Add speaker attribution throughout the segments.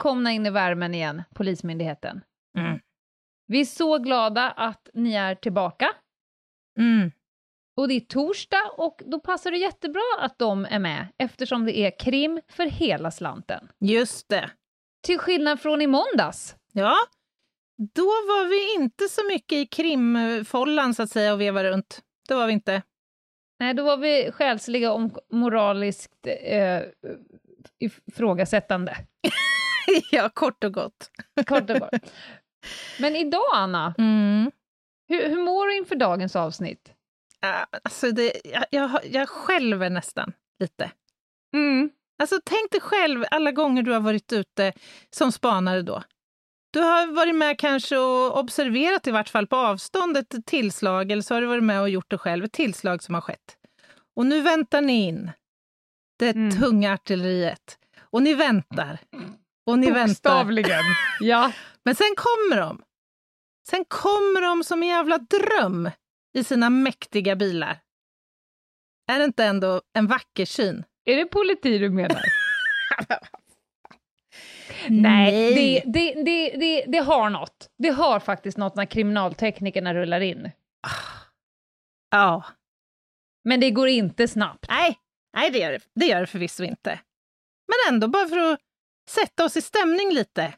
Speaker 1: Välkomna in i värmen igen, Polismyndigheten.
Speaker 2: Mm.
Speaker 1: Vi är så glada att ni är tillbaka.
Speaker 2: Mm.
Speaker 1: Och det är torsdag och då passar det jättebra att de är med eftersom det är krim för hela slanten.
Speaker 2: Just det.
Speaker 1: Till skillnad från i måndags.
Speaker 2: Ja, då var vi inte så mycket i krimfollan så att säga och veva runt. Det var vi inte.
Speaker 1: Nej, då var vi själsliga och moraliskt eh, ifrågasättande.
Speaker 2: ja, kort och gott.
Speaker 1: Kort och gott. Men idag, Anna,
Speaker 2: Mm.
Speaker 1: hur, hur mår du inför dagens avsnitt?
Speaker 2: Uh, alltså det, jag, jag, jag skälver nästan lite.
Speaker 1: Mm.
Speaker 2: Alltså tänk dig själv alla gånger du har varit ute som spanare då. Du har varit med kanske och observerat i vart fall på avstånd ett tillslag eller så har du varit med och gjort det själv, ett tillslag som har skett. Och nu väntar ni in det
Speaker 1: Mm.
Speaker 2: tunga artilleriet. Och ni väntar. Och ni.
Speaker 1: Bokstavligen. ja.
Speaker 2: Men sen kommer de. Sen kommer de som en jävla dröm i sina mäktiga bilar. Är det inte ändå en vacker syn?
Speaker 1: Är det politi du menar? Nej, det, det, det, det, det har något. Det har faktiskt något när kriminalteknikerna rullar in.
Speaker 2: Ja.
Speaker 1: Men det går inte snabbt.
Speaker 2: Nej, nej det, gör det, det gör det förvisso inte. Men ändå, bara för att sätta oss i stämning lite.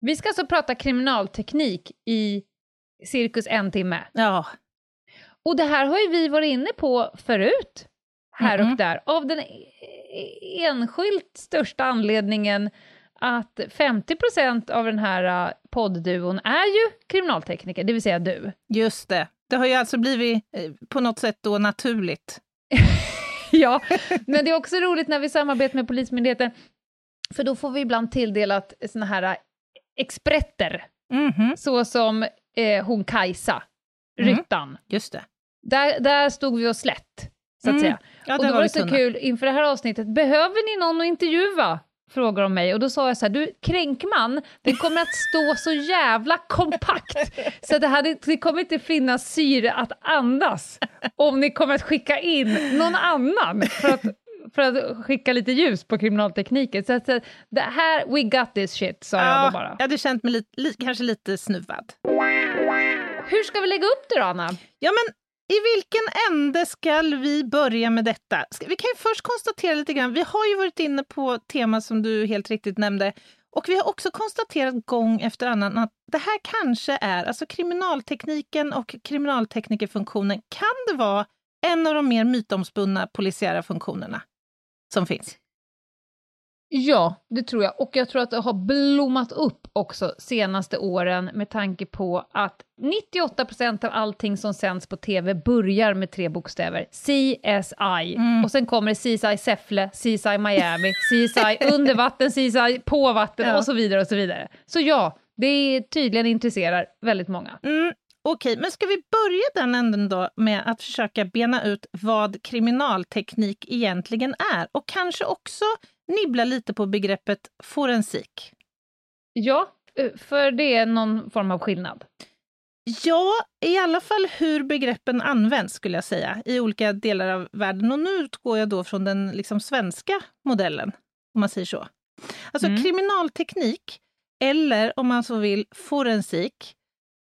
Speaker 1: Vi ska alltså prata kriminalteknik i cirkus en timme.
Speaker 2: Ja,
Speaker 1: Och det här har ju vi varit inne på förut, här
Speaker 2: Mhm.
Speaker 1: och där, av den e- enskilt största anledningen att 50% av den här uh, poddduon är ju kriminaltekniker, det vill säga du.
Speaker 2: just det. Det har ju alltså blivit eh, på något sätt då naturligt.
Speaker 1: Ja, men det är också roligt när vi samarbetar med Polismyndigheten, för då får vi ibland tilldelat såna här uh, experter,
Speaker 2: Mhm,
Speaker 1: så som eh, hon Kajsa,
Speaker 2: Mm.
Speaker 1: ryttaren.
Speaker 2: just det.
Speaker 1: Där, där stod vi oss lätt, så att
Speaker 2: Mm.
Speaker 1: säga.
Speaker 2: Ja,
Speaker 1: och då
Speaker 2: var
Speaker 1: det så
Speaker 2: tunna.
Speaker 1: kul inför det här avsnittet, behöver ni någon att intervjua? Frågar de mig och då sa jag så här, du kränkman, den kommer att stå så jävla kompakt så det, hade, det kommer inte finnas syre att andas om ni kommer att skicka in någon annan för att, för att skicka lite ljus på kriminaltekniken. Så så det här, we got this shit, sa jag då bara.
Speaker 2: jag hade känt mig lite, li, kanske lite snuvad.
Speaker 1: Hur ska vi lägga upp det då, Anna?
Speaker 2: Ja, men i vilken ände ska vi börja med detta? Vi kan ju först konstatera lite grann, vi har ju varit inne på tema som du helt riktigt nämnde, och vi har också konstaterat gång efter annan att det här kanske är, alltså kriminaltekniken och kriminalteknikerfunktionen, kan det vara en av de mer mytomspunna polisiära funktionerna som finns?
Speaker 1: Ja, det tror jag. Och jag tror att det har blommat upp också senaste åren med tanke på att 98 procent av allting som sänds på tv börjar med tre bokstäver. CSI.
Speaker 2: Mm.
Speaker 1: Och sen kommer det CSI Säffle, CSI Miami, CSI under vatten, CSI på vatten
Speaker 2: Ja.
Speaker 1: och så vidare och så vidare. Så ja, det tydligen intresserar väldigt många.
Speaker 2: Mm, Okej, men ska vi börja den änden då med att försöka bena ut vad kriminalteknik egentligen är och kanske också nibbla lite på begreppet forensik?
Speaker 1: Ja, eh, för det är någon form av skillnad.
Speaker 2: Ja, i alla fall hur begreppen används skulle jag säga i olika delar av världen. Och nu utgår jag då från den liksom svenska modellen, om man säger så. Alltså
Speaker 1: Mm.
Speaker 2: kriminalteknik, eller om man så vill forensik,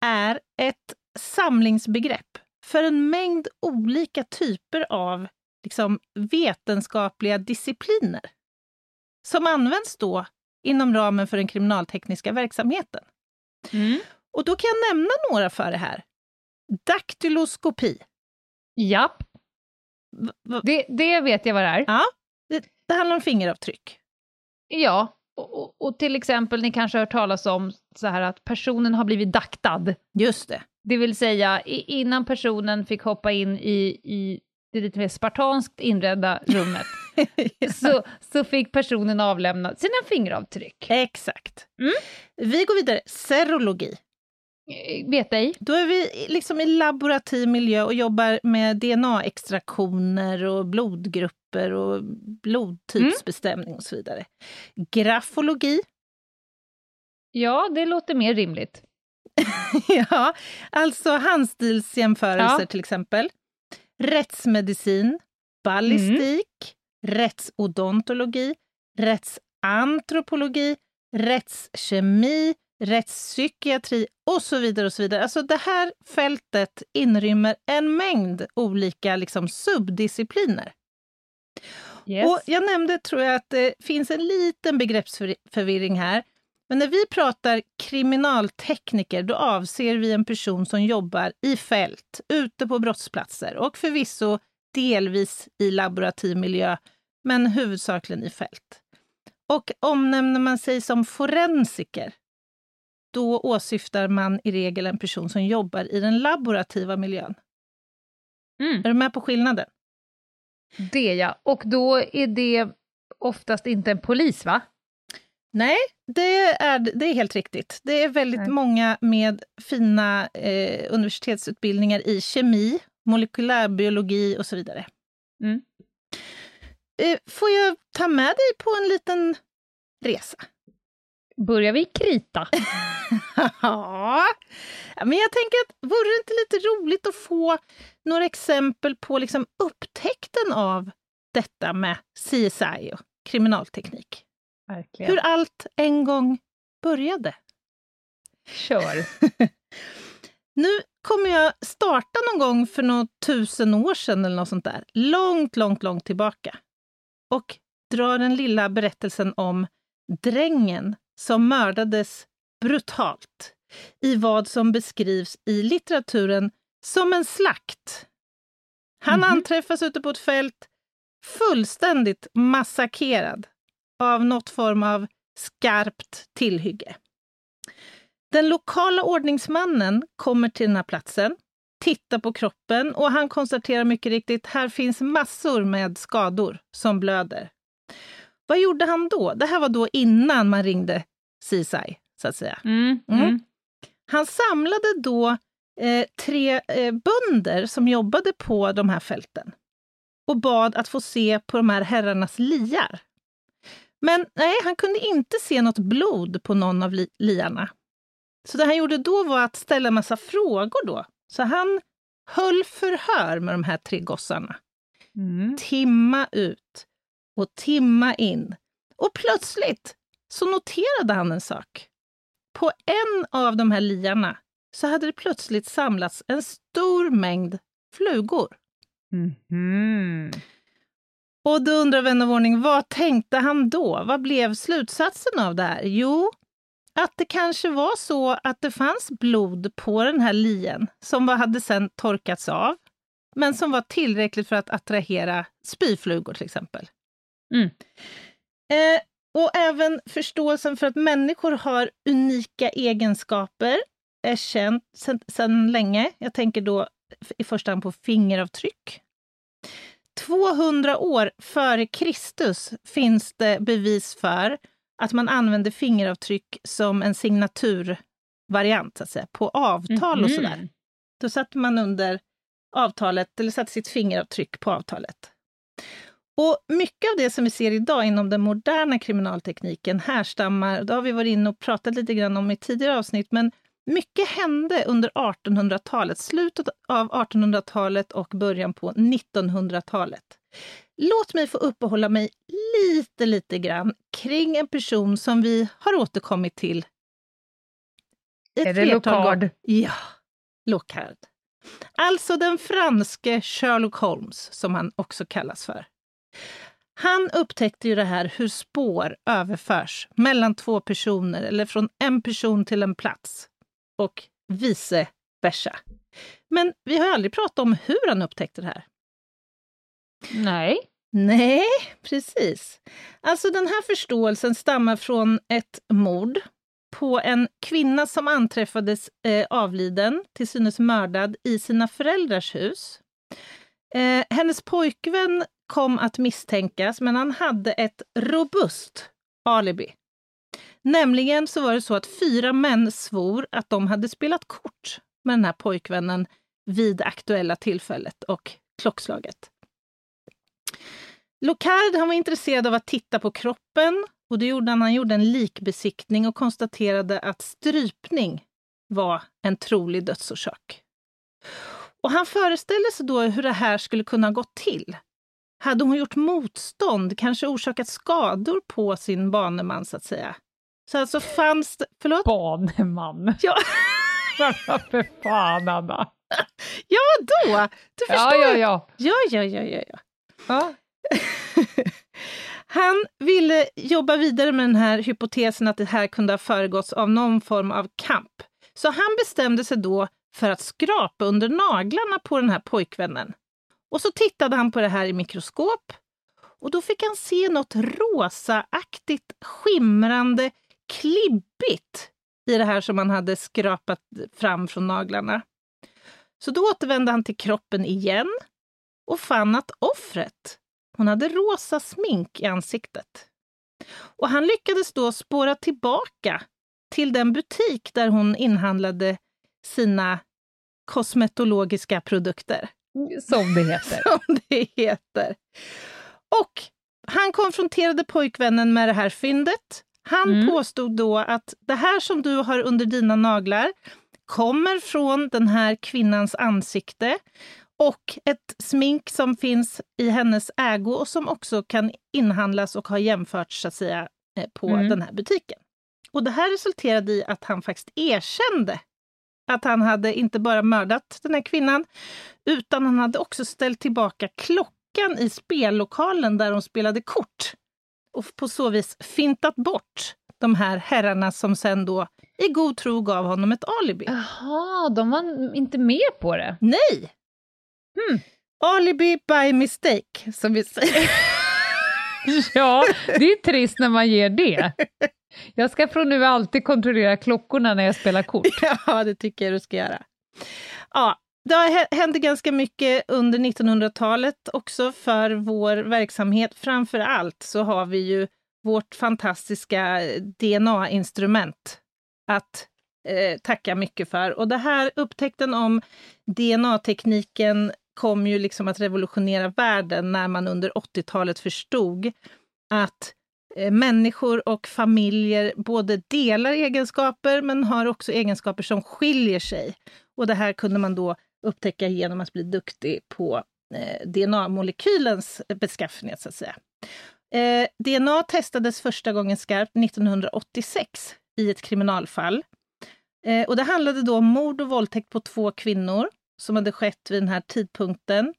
Speaker 2: är ett samlingsbegrepp för en mängd olika typer av liksom, vetenskapliga discipliner som används då inom ramen för den kriminaltekniska verksamheten. Och då kan jag nämna några för det här. Daktyloskopi.
Speaker 1: Japp,
Speaker 2: v-
Speaker 1: det, det vet jag vad det är.
Speaker 2: Ja, det, det handlar om fingeravtryck.
Speaker 1: Ja, och, och, till exempel, ni kanske har hört talas om så här att personen har blivit daktad.
Speaker 2: Just det.
Speaker 1: Det vill säga, innan personen fick hoppa in i, i det lite mer spartanskt inredda rummet, så, så fick personen avlämna sina fingeravtryck.
Speaker 2: Exakt.
Speaker 1: Mm.
Speaker 2: Vi går vidare. Serologi.
Speaker 1: Eh, Vet ej.
Speaker 2: Då är vi liksom i laborativ miljö och jobbar med DNA-extraktioner och blodgrupper och blodtypsbestämning och så vidare. Grafologi.
Speaker 1: Ja, det låter mer rimligt.
Speaker 2: ja, alltså handstilsjämförelser
Speaker 1: Ja.
Speaker 2: till exempel. Rättsmedicin, ballistik, rättsodontologi, rättsantropologi, rättskemi, rättspsykiatri och så vidare. och så vidare. Alltså det här fältet inrymmer en mängd olika liksom, subdiscipliner.
Speaker 1: Yes.
Speaker 2: Och jag nämnde, tror jag, att det finns en liten begreppsförvirring här. Men när vi pratar kriminaltekniker, då avser vi en person som jobbar i fält, ute på brottsplatser och förvisso delvis i laborativ miljö, men huvudsakligen i fält. Och omnämner man sig som forensiker, då åsyftar man i regel en person som jobbar i den laborativa miljön.
Speaker 1: Mm.
Speaker 2: Är du med på skillnaden?
Speaker 1: Det ja, och då är det oftast inte en polis, va?
Speaker 2: Nej, det är, det är helt riktigt. Det är väldigt
Speaker 1: Nej.
Speaker 2: många med fina eh, universitetsutbildningar i kemi, molekylärbiologi och så vidare.
Speaker 1: Mm.
Speaker 2: Eh, får jag ta med dig på en liten resa?
Speaker 1: Börjar vi krita?
Speaker 2: ja, men jag tänker att vore det inte lite roligt att få några exempel på liksom upptäckten av detta med CSI och kriminalteknik?
Speaker 1: Verkligen.
Speaker 2: Hur allt en gång började.
Speaker 1: Kör.
Speaker 2: Nu kommer jag starta någon gång för något tusen år sedan eller något sånt där. Långt, långt, långt tillbaka. Och drar den lilla berättelsen om drängen som mördades brutalt i vad som beskrivs i litteraturen som en slakt. Han
Speaker 1: Mhm.
Speaker 2: anträffas ute på ett fält fullständigt massakrerad av något form av skarpt tillhygge. Den lokala ordningsmannen kommer till den här platsen, tittar på kroppen och han konstaterar mycket riktigt här finns massor med skador som blöder. Vad gjorde han då? Det här var då innan man ringde CSI, så att säga.
Speaker 1: Mm.
Speaker 2: Mm.
Speaker 1: Mm.
Speaker 2: Han samlade då eh, tre eh, bönder som jobbade på de här fälten och bad att få se på de här herrarnas liar. Men nej, han kunde inte se något blod på någon av li liarna. Så det han gjorde då var att ställa en massa frågor då. Så han höll förhör med de här tre gossarna.
Speaker 1: Mm.
Speaker 2: Timma ut och timma in. Och plötsligt så noterade han en sak. På en av de här liarna så hade det plötsligt samlats en stor mängd flugor.
Speaker 1: Mhm.
Speaker 2: Och då undrar vän av ordning, vad tänkte han då? Vad blev slutsatsen av det här? Jo, att det kanske var så att det fanns blod på den här lien som hade sen torkats av, men som var tillräckligt för att attrahera spyflugor till exempel.
Speaker 1: Mm.
Speaker 2: Eh, och även förståelsen för att människor har unika egenskaper är känt sedan, länge. Jag tänker då i första hand på fingeravtryck. 200 år före Kristus finns det bevis för att man använde fingeravtryck som en signaturvariant, så att säga, på avtal och
Speaker 1: Mhm.
Speaker 2: sådär. Då satte man under avtalet, eller satte sitt fingeravtryck på avtalet. Och mycket av det som vi ser idag inom den moderna kriminaltekniken härstammar, det har vi varit inne och pratat lite grann om i tidigare avsnitt, men mycket hände under 1800-talet, slutet av 1800-talet och början på 1900-talet. Låt mig få uppehålla mig lite, lite grann kring en person som vi har återkommit till. ett
Speaker 1: Är det. Locard?
Speaker 2: Ja, Locard. Alltså den franske Sherlock Holmes, som han också kallas för. Han upptäckte ju det här hur spår överförs mellan två personer eller från en person till en plats och vice versa. Men vi har aldrig pratat om hur han upptäckte det här.
Speaker 1: Nej.
Speaker 2: Nej, precis. Alltså den här förståelsen stammar från ett mord på en kvinna som anträffades eh, avliden, till synes mördad, i sina föräldrars hus. Eh, hennes pojkvän kom att misstänkas, men han hade ett robust alibi. Nämligen så var det så att fyra män svor att de hade spelat kort med den här pojkvännen vid aktuella tillfället och klockslaget. Locard han var intresserad av att titta på kroppen och det gjorde han. Han gjorde en likbesiktning och konstaterade att strypning var en trolig dödsorsak. Och han föreställde sig då hur det här skulle kunna gått till. Hade hon gjort motstånd, kanske orsakat skador på sin baneman så att säga? Så alltså fanns det... Förlåt?
Speaker 1: Baneman.
Speaker 2: Ja.
Speaker 1: För fan, Anna.
Speaker 2: Ja, då? Du förstår?
Speaker 1: Ja, ja, ja.
Speaker 2: Ja, ja, ja, ja. ja.
Speaker 1: ja.
Speaker 2: Han ville jobba vidare med den här hypotesen att det här kunde ha föregåtts av någon form av kamp. Så han bestämde sig då för att skrapa under naglarna på den här pojkvännen. Och så tittade han på det här i mikroskop och då fick han se något rosaaktigt, skimrande, klibbigt i det här som han hade skrapat fram från naglarna. Så då återvände han till kroppen igen och fann att offret, hon hade rosa smink i ansiktet. Och han lyckades då spåra tillbaka till den butik där hon inhandlade sina kosmetologiska produkter.
Speaker 1: Som det heter.
Speaker 2: Som det heter. Och han konfronterade pojkvännen med det här fyndet. Han mm. påstod då att det här som du har under dina naglar kommer från den här kvinnans ansikte och ett smink som finns i hennes ägo och som också kan inhandlas och har jämförts så att säga, eh, på mm. den här butiken. Och det här resulterade i att han faktiskt erkände att han hade inte bara mördat den här kvinnan, utan han hade också ställt tillbaka klockan i spellokalen där de spelade kort. Och på så vis fintat bort de här herrarna som sen då i god tro gav honom ett alibi.
Speaker 1: Jaha, de var inte med på det?
Speaker 2: Nej! Hmm. Alibi by mistake, som vi säger.
Speaker 1: ja, det är trist när man ger det. Jag ska från nu alltid kontrollera klockorna när jag spelar kort.
Speaker 2: ja, det tycker jag du ska göra. Ja, det hände ganska mycket under 1900-talet också för vår verksamhet. Framför allt så har vi ju vårt fantastiska DNA-instrument att eh, tacka mycket för. Och det här upptäckten om DNA-tekniken kom ju liksom att revolutionera världen när man under 80-talet förstod att Eh, människor och familjer både delar egenskaper men har också egenskaper som skiljer sig. Och det här kunde man då upptäcka genom att bli duktig på eh, DNA-molekylens beskaffenhet, så att säga. Eh, DNA testades första gången skarpt 1986 i ett kriminalfall. Eh, och det handlade då om mord och våldtäkt på två kvinnor som hade skett vid den här tidpunkten.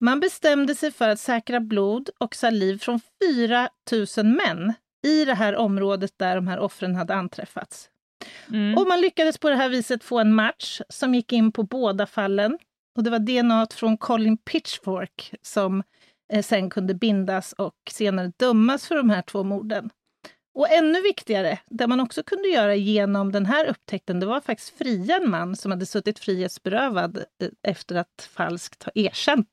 Speaker 2: Man bestämde sig för att säkra blod och saliv från 4 000 män i det här området där de här offren hade anträffats. Mm. Och man lyckades på det här viset få en match som gick in på båda fallen. Och det var DNA från Colin Pitchfork som eh, sen kunde bindas och senare dömas för de här två morden. Och ännu viktigare, det man också kunde göra genom den här upptäckten, det var faktiskt fria en man som hade suttit frihetsberövad eh, efter att falskt ha erkänt.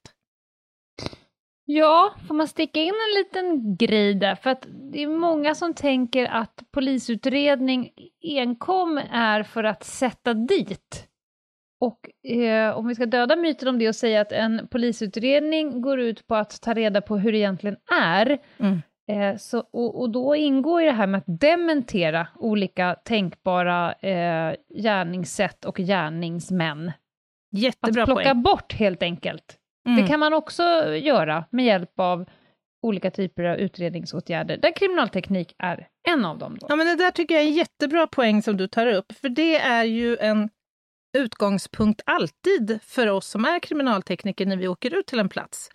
Speaker 1: Ja, får man sticka in en liten grej där? För att det är många som tänker att polisutredning enkom är för att sätta dit. Och eh, om vi ska döda myten om det och säga att en polisutredning går ut på att ta reda på hur det egentligen är, mm. Eh, så, och, och, då ingår ju det här med att dementera olika tänkbara eh, gärningssätt och gärningsmän.
Speaker 2: Jättebra
Speaker 1: Att plocka
Speaker 2: poäng.
Speaker 1: bort helt enkelt. Mm. Det kan man också göra med hjälp av olika typer av utredningsåtgärder, där kriminalteknik är en av dem. Då.
Speaker 2: Ja, men det där tycker jag är en jättebra poäng som du tar upp, för det är ju en utgångspunkt alltid för oss som är kriminaltekniker när vi åker ut till en plats.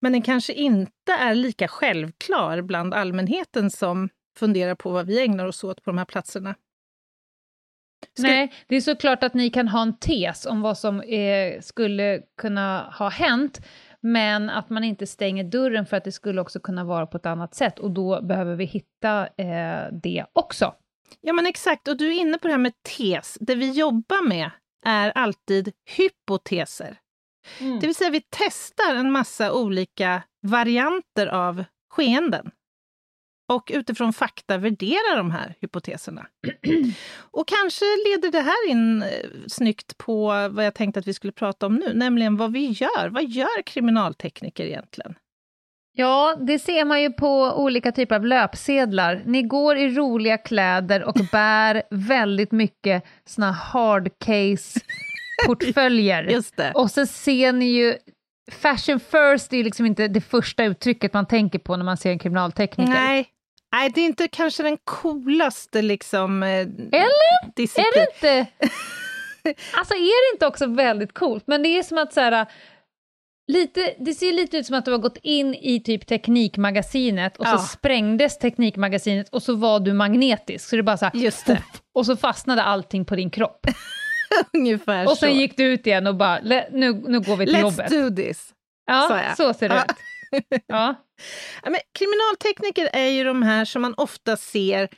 Speaker 2: Men den kanske inte är lika självklar bland allmänheten som funderar på vad vi ägnar oss åt på de här platserna.
Speaker 1: Ska... Nej, det är såklart att ni kan ha en tes om vad som eh, skulle kunna ha hänt, men att man inte stänger dörren för att det skulle också kunna vara på ett annat sätt, och då behöver vi hitta eh, det också.
Speaker 2: Ja, men exakt. Och du är inne på det här med tes. Det vi jobbar med är alltid hypoteser.
Speaker 1: Mm.
Speaker 2: Det vill säga vi testar en massa olika varianter av skeenden och utifrån fakta värderar de här hypoteserna. Och kanske leder det här in eh, snyggt på vad jag tänkte att vi skulle prata om nu, nämligen vad vi gör. Vad gör kriminaltekniker egentligen?
Speaker 1: Ja, det ser man ju på olika typer av löpsedlar. Ni går i roliga kläder och bär väldigt mycket såna hard case portföljer. Och så ser ni ju Fashion first är liksom inte det första uttrycket man tänker på när man ser en kriminaltekniker.
Speaker 2: Nej. Nej, det är inte kanske den coolaste liksom... eh,
Speaker 1: Eller?
Speaker 2: Disciplin.
Speaker 1: Är det inte... Alltså är det inte också väldigt coolt? Men det är som att så här, lite, det ser lite ut som att du har gått in i typ Teknikmagasinet och
Speaker 2: Ja.
Speaker 1: så sprängdes Teknikmagasinet och så var du magnetisk. Så det bara så här,
Speaker 2: Just det,
Speaker 1: och så fastnade allting på din kropp.
Speaker 2: ungefär
Speaker 1: Och sen
Speaker 2: så.
Speaker 1: gick du ut igen och bara, "Le- nu, nu går vi till
Speaker 2: Let's
Speaker 1: jobbet.
Speaker 2: do this.
Speaker 1: ja,
Speaker 2: sa jag.
Speaker 1: så ser det
Speaker 2: Ja.
Speaker 1: ut. Ja.
Speaker 2: Ja, men kriminaltekniker är ju de här som man ofta ser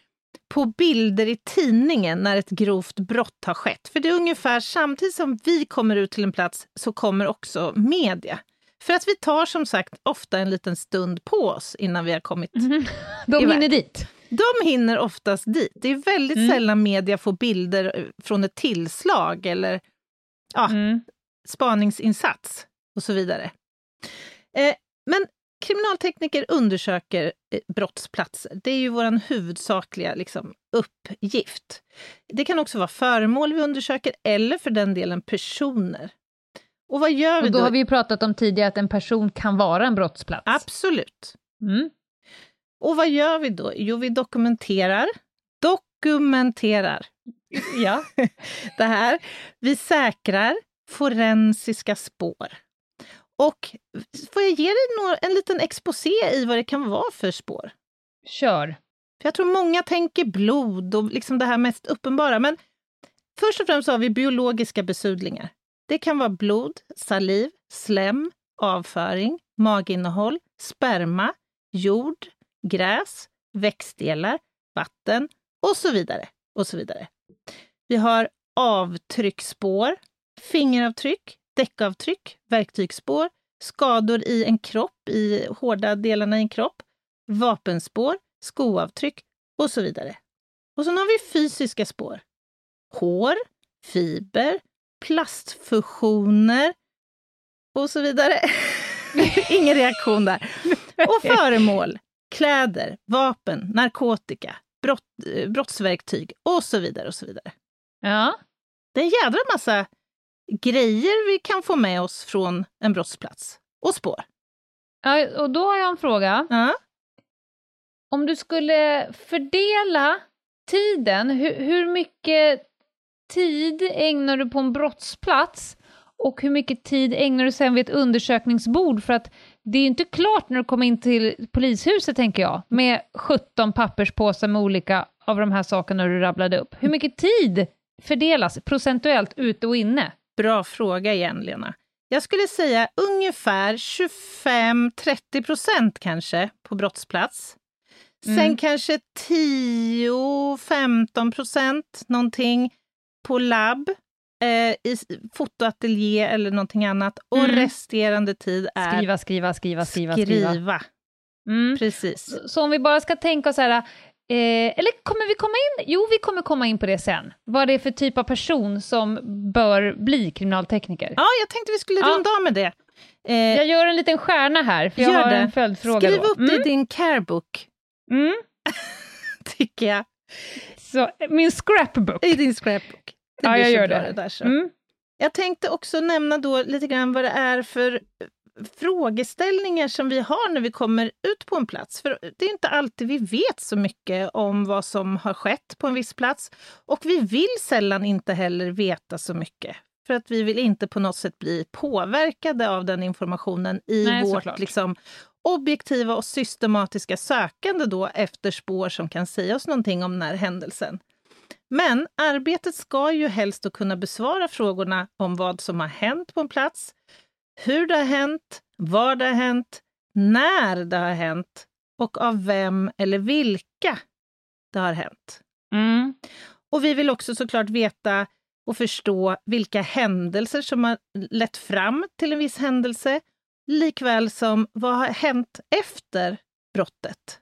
Speaker 2: på bilder i tidningen när ett grovt brott har skett. För det är ungefär samtidigt som vi kommer ut till en plats så kommer också media. För att vi tar som sagt ofta en liten stund på oss innan vi har kommit.
Speaker 1: Mhm. De
Speaker 2: Iväg.
Speaker 1: hinner dit.
Speaker 2: De hinner oftast dit. Det är väldigt
Speaker 1: Mm.
Speaker 2: sällan media får bilder eh, från ett tillslag eller ja,
Speaker 1: Mm.
Speaker 2: spaningsinsats och så vidare. Eh, men kriminaltekniker undersöker eh, brottsplatser. Det är ju vår huvudsakliga liksom, uppgift. Det kan också vara föremål vi undersöker eller för den delen personer. Och vad gör vi
Speaker 1: Och
Speaker 2: då?
Speaker 1: då har vi ju pratat om tidigare att en person kan vara en brottsplats.
Speaker 2: Absolut.
Speaker 1: Mm.
Speaker 2: Och vad gör vi då? Jo, vi dokumenterar. Dokumenterar
Speaker 1: Ja.
Speaker 2: det här. Vi säkrar forensiska spår. Och får jag ge dig nå- en liten exposé i vad det kan vara för spår?
Speaker 1: Kör.
Speaker 2: För jag tror många tänker blod och liksom det här mest uppenbara. Men först och främst har vi biologiska besudlingar. Det kan vara blod, saliv, slem, avföring, maginnehåll, sperma, jord, gräs, växtdelar, vatten och så vidare. Och så vidare. Vi har avtrycksspår, fingeravtryck, däckavtryck, verktygsspår, skador i en kropp, i hårda delarna i en kropp, vapenspår, skoavtryck och så vidare. Och sen har vi fysiska spår. Hår, fiber, plastfusioner och så vidare. Ingen reaktion där. Och föremål, kläder, vapen, narkotika, brott, eh, brottsverktyg och så vidare. och så vidare.
Speaker 1: Ja.
Speaker 2: Det är en jädra massa grejer vi kan få med oss från en brottsplats. Och spår.
Speaker 1: ja. Och då har jag en fråga.
Speaker 2: Ja.
Speaker 1: Om du skulle fördela tiden, hur, hur mycket tid ägnar du på en brottsplats och hur mycket tid ägnar du sen vid ett undersökningsbord? För att det är inte klart när du kommer in till polishuset, tänker jag, med 17 papperspåsar med olika av de här sakerna du rabblade upp. Hur mycket tid fördelas procentuellt ute och inne?
Speaker 2: Bra fråga igen, Lena. Jag skulle säga ungefär 25-30 procent kanske på brottsplats. Sen
Speaker 1: Mm.
Speaker 2: kanske 10-15 procent någonting på labb, eh, i fotoateljé eller någonting annat. Och
Speaker 1: Mm.
Speaker 2: resterande tid är
Speaker 1: Skriva, skriva, skriva, skriva, skriva.
Speaker 2: skriva.
Speaker 1: Mm.
Speaker 2: Precis.
Speaker 1: Så om vi bara ska tänka oss så här, eh, eller kommer vi komma in? Jo, vi kommer komma in på det sen. Vad det är för typ av person som bör bli kriminaltekniker.
Speaker 2: Ja, jag tänkte vi skulle
Speaker 1: Ja.
Speaker 2: runda av med det. Eh,
Speaker 1: Jag gör en liten stjärna här, för jag har
Speaker 2: det.
Speaker 1: en följdfråga
Speaker 2: skriv
Speaker 1: då.
Speaker 2: upp det i din carebook,
Speaker 1: Mm.
Speaker 2: tycker jag.
Speaker 1: Så, min scrapbook.
Speaker 2: I din scrapbook. Det
Speaker 1: Ja, jag gör
Speaker 2: bra
Speaker 1: det.
Speaker 2: där så.
Speaker 1: Mm.
Speaker 2: Jag tänkte också nämna då lite grann vad det är för frågeställningar som vi har när vi kommer ut på en plats. För det är inte alltid vi vet så mycket om vad som har skett på en viss plats. Och vi vill sällan inte heller veta så mycket. För att vi vill inte på något sätt bli påverkade av den informationen i
Speaker 1: Nej,
Speaker 2: vårt
Speaker 1: såklart.
Speaker 2: liksom, objektiva och systematiska sökande då efter spår som kan säga oss någonting om den här händelsen. Men arbetet ska ju helst kunna besvara frågorna om vad som har hänt på en plats, hur det har hänt, var det har hänt, när det har hänt och av vem eller vilka det har hänt.
Speaker 1: Mm.
Speaker 2: Och vi vill också såklart veta och förstå vilka händelser som har lett fram till en viss händelse, likväl som vad har hänt efter brottet.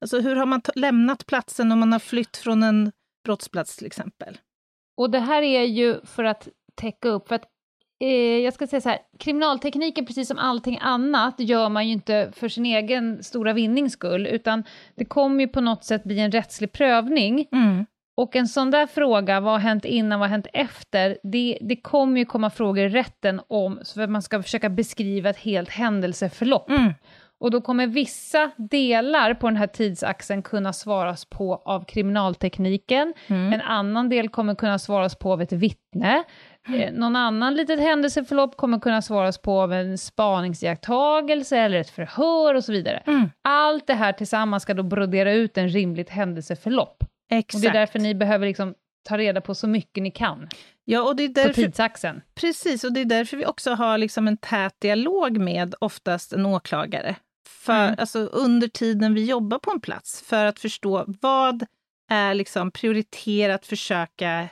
Speaker 2: Alltså hur har man lämnat platsen om man har flytt från en brottsplats till exempel.
Speaker 1: Och det här är ju för att täcka upp, för att jag ska säga så här, kriminaltekniken, precis som allting annat, gör man ju inte för sin egen stora vinnings skull, utan det kommer ju på något sätt bli en rättslig prövning.
Speaker 2: Mm.
Speaker 1: Och en sån där fråga, vad har hänt innan, vad har hänt efter, det, det kommer ju komma frågor i rätten om, för att man ska försöka beskriva ett helt händelseförlopp.
Speaker 2: Mm.
Speaker 1: Och då kommer vissa delar på den här tidsaxeln kunna svaras på av kriminaltekniken,
Speaker 2: Mm.
Speaker 1: en annan del kommer kunna svaras på av ett vittne, eh, någon annan litet händelseförlopp kommer kunna svaras på av en spaningsiakttagelse eller ett förhör och så vidare.
Speaker 2: Mm.
Speaker 1: Allt det här tillsammans ska då brodera ut en rimligt händelseförlopp.
Speaker 2: Exakt.
Speaker 1: Och det är därför ni behöver liksom ta reda på så mycket ni kan
Speaker 2: ja, och det är
Speaker 1: på
Speaker 2: därför,
Speaker 1: tidsaxeln.
Speaker 2: precis, och det är därför vi också har liksom en tät dialog med oftast en åklagare. För,
Speaker 1: Mm.
Speaker 2: alltså, under tiden vi jobbar på en plats, för att förstå vad är liksom prioriterat försöka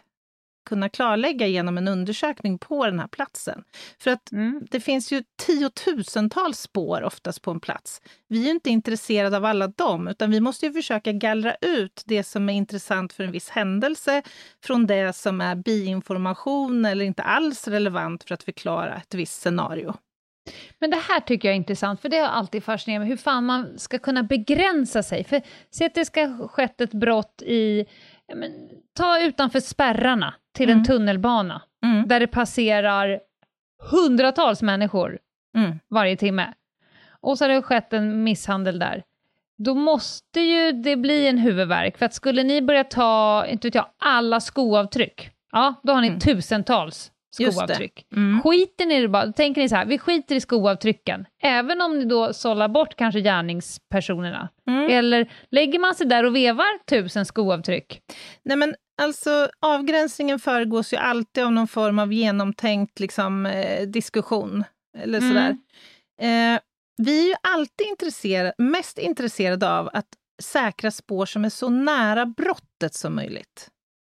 Speaker 2: kunna klarlägga genom en undersökning på den här platsen. För att
Speaker 1: Mm.
Speaker 2: det finns ju tiotusentals spår oftast på en plats. Vi är ju inte intresserade av alla dem, utan vi måste ju försöka gallra ut det som är intressant för en viss händelse från det som är biinformation eller inte alls relevant för att förklara ett visst scenario.
Speaker 1: Men det här tycker jag är intressant, för det har alltid fascinerat mig, hur fan man ska kunna begränsa sig. För säg att det ska skett ett brott i, ja, men, ta utanför spärrarna till
Speaker 2: Mm.
Speaker 1: en tunnelbana,
Speaker 2: Mm.
Speaker 1: där det passerar hundratals människor
Speaker 2: Mm.
Speaker 1: varje timme. Och så har det skett en misshandel där. Då måste ju det bli en huvudvärk, för att skulle ni börja ta, inte vet jag, alla skoavtryck, ja, då har ni
Speaker 2: Mm.
Speaker 1: tusentals. Skoavtryck.
Speaker 2: Mm.
Speaker 1: Skiter ni bara, då tänker ni så här, vi skiter i skoavtrycken, även om ni då sållar bort kanske gärningspersonerna.
Speaker 2: Mm.
Speaker 1: Eller lägger man sig där och vevar tusen skoavtryck?
Speaker 2: Nej, men alltså, avgränsningen föregås ju alltid av någon form av genomtänkt liksom, eh, diskussion. Eller
Speaker 1: Mm.
Speaker 2: sådär. Eh, vi är ju alltid intresserade, mest intresserade av att säkra spår som är så nära brottet som möjligt.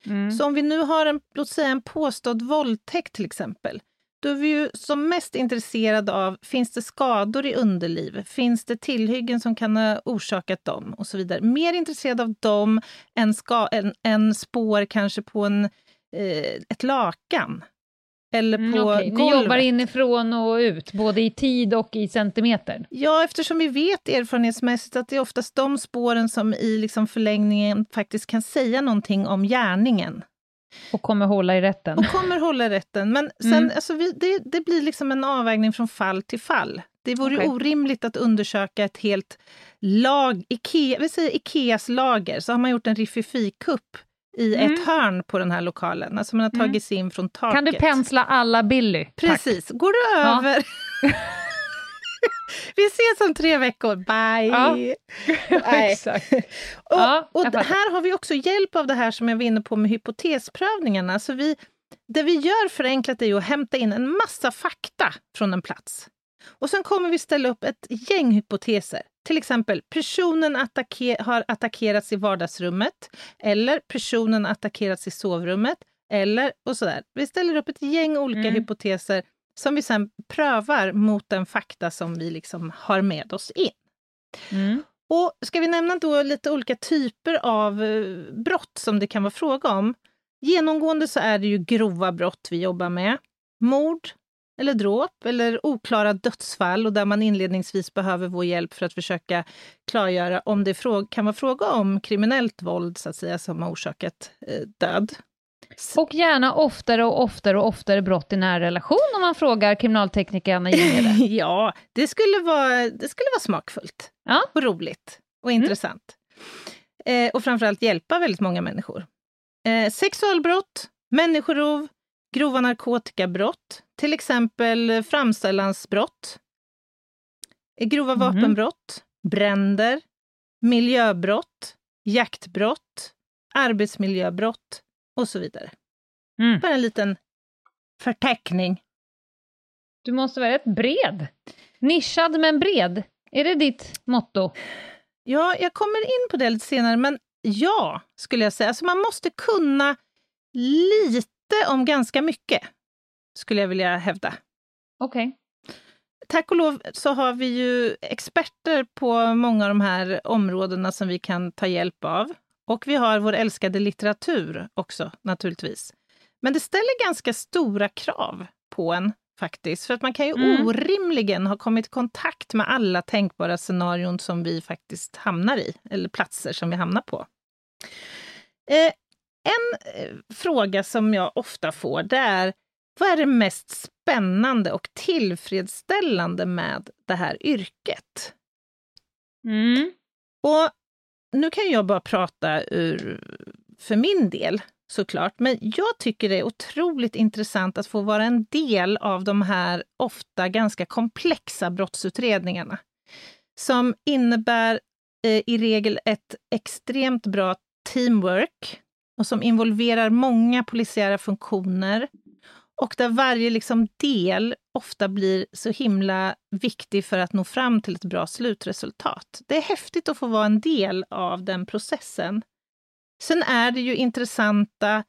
Speaker 1: Mm.
Speaker 2: Så om vi nu har en, låt säga en påstådd våldtäkt till exempel, då är vi ju som mest intresserade av, finns det skador i underliv? Finns det tillhyggen som kan ha orsakat dem? Och så vidare. Mer intresserade av dem än, ska, än, än spår kanske på en, eh, ett lakan. Eller
Speaker 1: Mm,
Speaker 2: på
Speaker 1: okej. Ni
Speaker 2: golvet.
Speaker 1: jobbar inifrån och ut, både i tid och i centimeter.
Speaker 2: Ja, eftersom vi vet erfarenhetsmässigt att det är oftast de spåren som i liksom förlängningen faktiskt kan säga någonting om gärningen.
Speaker 1: Och kommer hålla i rätten.
Speaker 2: och kommer hålla rätten. Men sen,
Speaker 1: Mm.
Speaker 2: alltså vi, det, det blir liksom en avvägning från fall till fall. Det vore
Speaker 1: Okej.
Speaker 2: orimligt att undersöka ett helt lag, Ikea, vi säger Ikeas lager, så har man gjort en riffifikupp i
Speaker 1: Mm.
Speaker 2: ett hörn på den här lokalen. Alltså man har
Speaker 1: Mm.
Speaker 2: tagit sig in från taket.
Speaker 1: Kan du pensla alla Billy? Tack.
Speaker 2: Precis. Går du
Speaker 1: Ja.
Speaker 2: över... vi ses om tre veckor. Bye!
Speaker 1: Ja. Exakt.
Speaker 2: Och,
Speaker 1: Ja,
Speaker 2: och här har vi också hjälp av det här som jag var inne på med hypotesprövningarna. Så vi, det vi gör förenklat är ju att hämta in en massa fakta från en plats. Och sen kommer vi ställa upp ett gäng hypoteser. Till exempel, personen attacke- har attackerats i vardagsrummet. Eller personen attackerats i sovrummet. Eller och sådär. Vi ställer upp ett gäng olika
Speaker 1: Mm.
Speaker 2: hypoteser som vi sen prövar mot den fakta som vi liksom har med oss in.
Speaker 1: Mm.
Speaker 2: Och ska vi nämna då lite olika typer av eh, brott som det kan vara fråga om. Genomgående så är det ju grova brott vi jobbar med. Mord eller dråp eller oklara dödsfall och där man inledningsvis behöver vår hjälp för att försöka klargöra om det kan vara fråga om kriminellt våld så att säga som har orsakat eh, död.
Speaker 1: Och gärna oftare och oftare och oftare brott i nära relation om man frågar kriminaltekniker Anna Jinghede.
Speaker 2: ja, det skulle, vara, det skulle vara smakfullt
Speaker 1: Ja.
Speaker 2: och roligt och
Speaker 1: Mm.
Speaker 2: intressant. Eh, och framförallt hjälpa väldigt många människor. Eh, sexualbrott, människorov, grova narkotikabrott, till exempel framställansbrott, grova
Speaker 1: Mhm.
Speaker 2: vapenbrott, bränder, miljöbrott, jaktbrott, arbetsmiljöbrott och så vidare.
Speaker 1: Mm.
Speaker 2: Bara en liten förteckning.
Speaker 1: Du måste vara rätt bred. Nischad men bred. Är det ditt motto?
Speaker 2: Ja, jag kommer in på det lite senare, men ja, skulle jag säga. Alltså man måste kunna lite om ganska mycket, skulle jag vilja hävda.
Speaker 1: Okej. Okay.
Speaker 2: Tack och lov så har vi ju experter på många av de här områdena som vi kan ta hjälp av. Och vi har vår älskade litteratur också, naturligtvis. Men det ställer ganska stora krav på en faktiskt. För att man kan ju mm. orimligen ha kommit i kontakt med alla tänkbara scenarion som vi faktiskt hamnar i, eller platser som vi hamnar på. Eh, en eh, fråga som jag ofta får, det är vad är det mest spännande och tillfredsställande med det här yrket?
Speaker 1: Mm.
Speaker 2: Och nu kan jag bara prata ur, för min del såklart, men jag tycker det är otroligt intressant att få vara en del av de här ofta ganska komplexa brottsutredningarna. Som innebär eh, i regel ett extremt bra teamwork och som involverar många polisiära funktioner och där varje liksom del ofta blir så himla viktig för att nå fram till ett bra slutresultat. Det är häftigt att få vara en del av den processen. Sen är det ju intressanta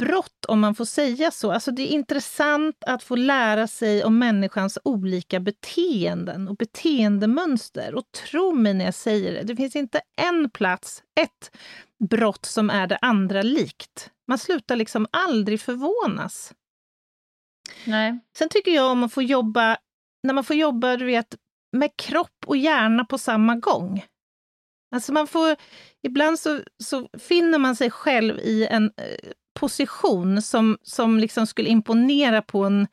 Speaker 2: brott, om man får säga så. Alltså det är intressant att få lära sig om människans olika beteenden och beteendemönster. Och tro mig när jag säger det, det finns inte en plats, ett brott som är det andra likt. Man slutar liksom aldrig förvånas.
Speaker 1: Nej.
Speaker 2: Sen tycker jag om att få jobba, när man får jobba du vet, med kropp och hjärna på samma gång. Alltså man får, ibland så, så finner man sig själv i en eh, position som, som liksom skulle imponera på en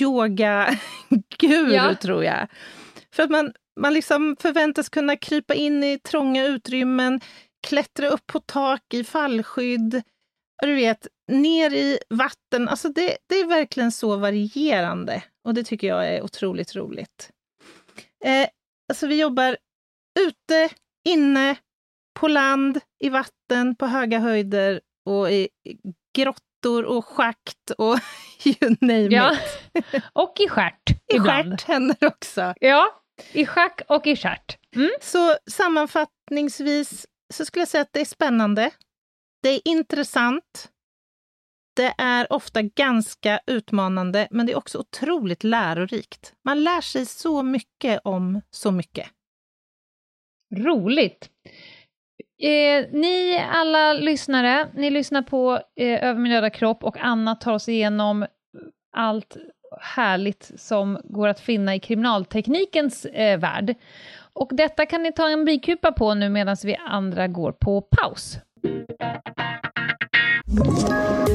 Speaker 2: yoga-guru, ja. tror jag. För att man, man liksom förväntas kunna krypa in i trånga utrymmen, klättra upp på tak i fallskydd, du vet, ner i vatten. Alltså det, det är verkligen så varierande och det tycker jag är otroligt roligt. Eh, alltså vi jobbar ute, inne, på land, i vatten, på höga höjder och i grottor och schakt och you name ja.
Speaker 1: it. Och i stjärt
Speaker 2: I stjärt händer också.
Speaker 1: Ja, i schack och i stjärt. Mm.
Speaker 2: Så sammanfattningsvis så skulle jag säga att det är spännande. Det är intressant. Det är ofta ganska utmanande, men det är också otroligt lärorikt. Man lär sig så mycket om så mycket.
Speaker 1: Roligt! Eh, ni alla lyssnare, ni lyssnar på eh, Över min döda kropp och Anna tar oss igenom allt härligt som går att finna i kriminalteknikens eh, värld. Och detta kan ni ta en bikupa på nu medan vi andra går på paus.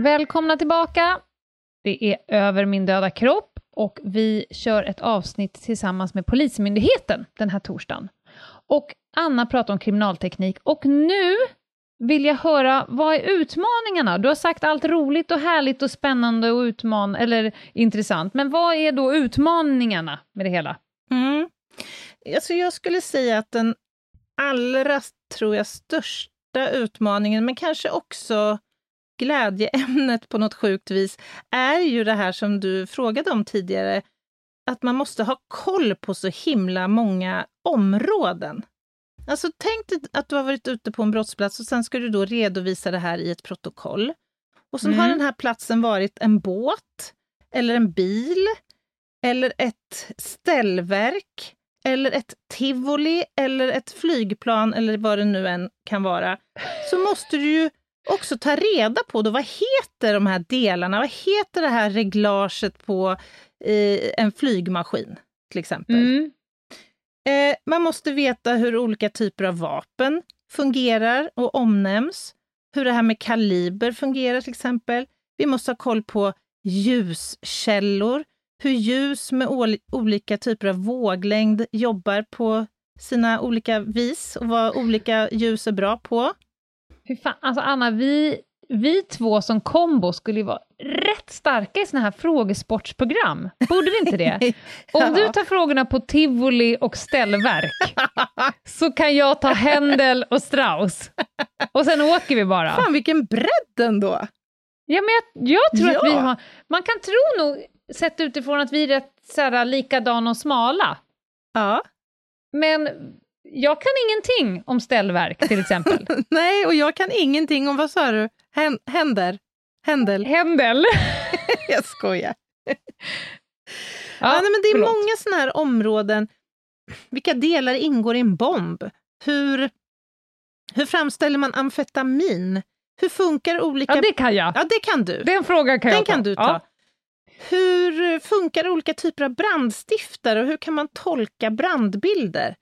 Speaker 1: Välkomna tillbaka. Det är Över min döda kropp och vi kör ett avsnitt tillsammans med Polismyndigheten den här torsdagen. Och Anna pratar om kriminalteknik och nu vill jag höra, vad är utmaningarna? Du har sagt allt roligt och härligt och spännande och utman eller intressant, men vad är då utmaningarna med det hela?
Speaker 2: Mm. Alltså jag skulle säga att den allra, tror jag, största utmaningen, men kanske också glädjeämnet på något sjukt vis, är ju det här som du frågade om tidigare, att man måste ha koll på så himla många områden. Alltså tänk att du har varit ute på en brottsplats och sen ska du då redovisa det här i ett protokoll. Och sen mm. har den här platsen varit en båt, eller en bil, eller ett ställverk, eller ett tivoli, eller ett flygplan, eller vad det nu än kan vara. Så måste du ju också ta reda på då, vad heter de här delarna? Vad heter det här reglaget på eh, en flygmaskin, till exempel?
Speaker 1: Mm.
Speaker 2: Eh, man måste veta hur olika typer av vapen fungerar och omnämns. Hur det här med kaliber fungerar till exempel. Vi måste ha koll på ljuskällor, hur ljus med olika typer av våglängd jobbar på sina olika vis och vad olika ljus är bra på.
Speaker 1: Fy fan, alltså Anna, vi vi två som kombo skulle ju vara rätt starka i såna här frågesportsprogram. Borde vi inte det? Om du tar frågorna på tivoli och ställverk, så kan jag ta Händel och Strauss. Och sen åker vi bara.
Speaker 2: Fan vilken bredd ändå!
Speaker 1: Ja, men jag, jag tror ja. att vi har... Man kan tro nog, sett utifrån, att vi är rätt så här, likadana och smala.
Speaker 2: Ja.
Speaker 1: Men jag kan ingenting om ställverk till exempel.
Speaker 2: Nej, och jag kan ingenting om, vad sa du, händer? Händel?
Speaker 1: Händel.
Speaker 2: jag skojar. Ja, ja nej, men det är förlåt. många sådana här områden. Vilka delar ingår i en bomb? Hur, hur framställer man amfetamin? Hur funkar olika...
Speaker 1: Ja, det kan jag.
Speaker 2: Ja, det kan du.
Speaker 1: Den frågan kan
Speaker 2: Den
Speaker 1: jag
Speaker 2: ta. kan du ta. Ja. Hur funkar olika typer av brandstiftare och hur kan man tolka brandbilder?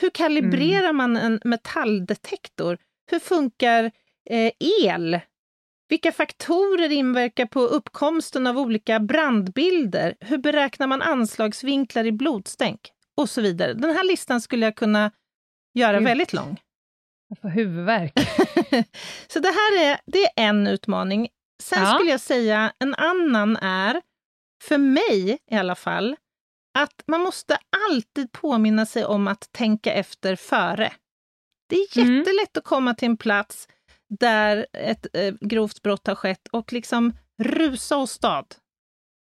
Speaker 2: Hur kalibrerar mm. man en metalldetektor? Hur funkar eh, el? Vilka faktorer inverkar på uppkomsten av olika brandbilder? Hur beräknar man anslagsvinklar i blodstänk? Och så vidare. Den här listan skulle jag kunna göra Gud. väldigt lång.
Speaker 1: Jag får huvudvärk.
Speaker 2: så det här är, det är en utmaning. Sen ja. skulle jag säga en annan är, för mig i alla fall, att man måste alltid påminna sig om att tänka efter före. Det är mm. jättelätt mm. att komma till en plats där ett eh, grovt brott har skett och liksom rusa åstad.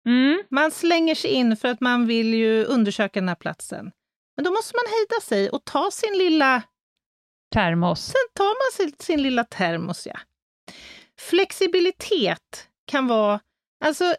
Speaker 1: Mm.
Speaker 2: Man slänger sig in för att man vill ju undersöka den här platsen. Men då måste man hejda sig och ta sin lilla...
Speaker 1: Termos.
Speaker 2: Sen tar man sin, sin lilla termos, ja. Flexibilitet kan vara... Alltså,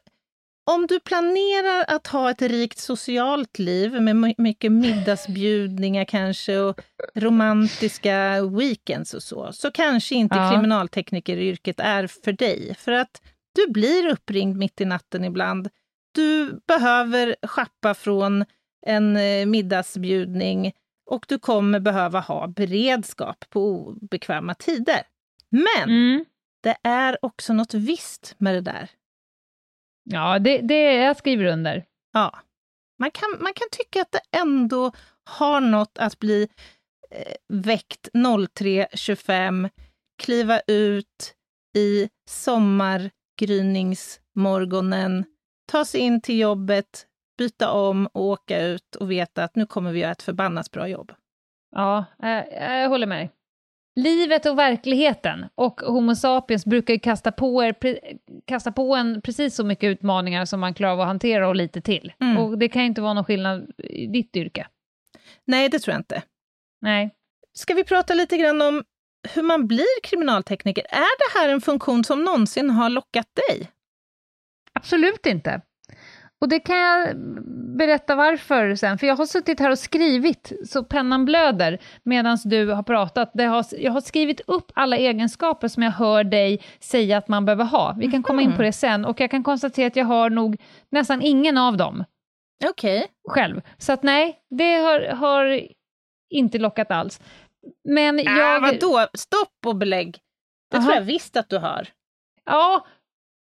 Speaker 2: om du planerar att ha ett rikt socialt liv med mycket middagsbjudningar kanske och romantiska weekends och så, så kanske inte ja. kriminalteknikeryrket är för dig. För att du blir uppringd mitt i natten ibland. Du behöver schappa från en eh, middagsbjudning och du kommer behöva ha beredskap på obekväma tider. Men mm. det är också något visst med det där.
Speaker 1: Ja, det, det jag skriver under.
Speaker 2: Ja. Man kan, man kan tycka att det ändå har något att bli eh, väckt 03.25, kliva ut i sommargryningsmorgonen, ta sig in till jobbet, byta om och åka ut och veta att nu kommer vi göra ett förbannat bra jobb.
Speaker 1: Ja, jag, jag håller med. Livet och verkligheten och Homo sapiens brukar ju kasta på, er, kasta på en precis så mycket utmaningar som man klarar av att hantera och lite till. Mm. Och det kan ju inte vara någon skillnad i ditt yrke.
Speaker 2: Nej, det tror jag inte.
Speaker 1: Nej.
Speaker 2: Ska vi prata lite grann om hur man blir kriminaltekniker? Är det här en funktion som någonsin har lockat dig?
Speaker 1: Absolut inte. Och det kan jag berätta varför sen, för jag har suttit här och skrivit så pennan blöder medan du har pratat. Har, jag har skrivit upp alla egenskaper som jag hör dig säga att man behöver ha. Vi kan komma in på det sen och jag kan konstatera att jag har nog nästan ingen av dem.
Speaker 2: Okej. Okay.
Speaker 1: Själv. Så att nej, det har, har inte lockat alls. Men
Speaker 2: äh,
Speaker 1: jag...
Speaker 2: Vadå? Stopp och belägg. Det Aha. tror jag visst att du har.
Speaker 1: Ja,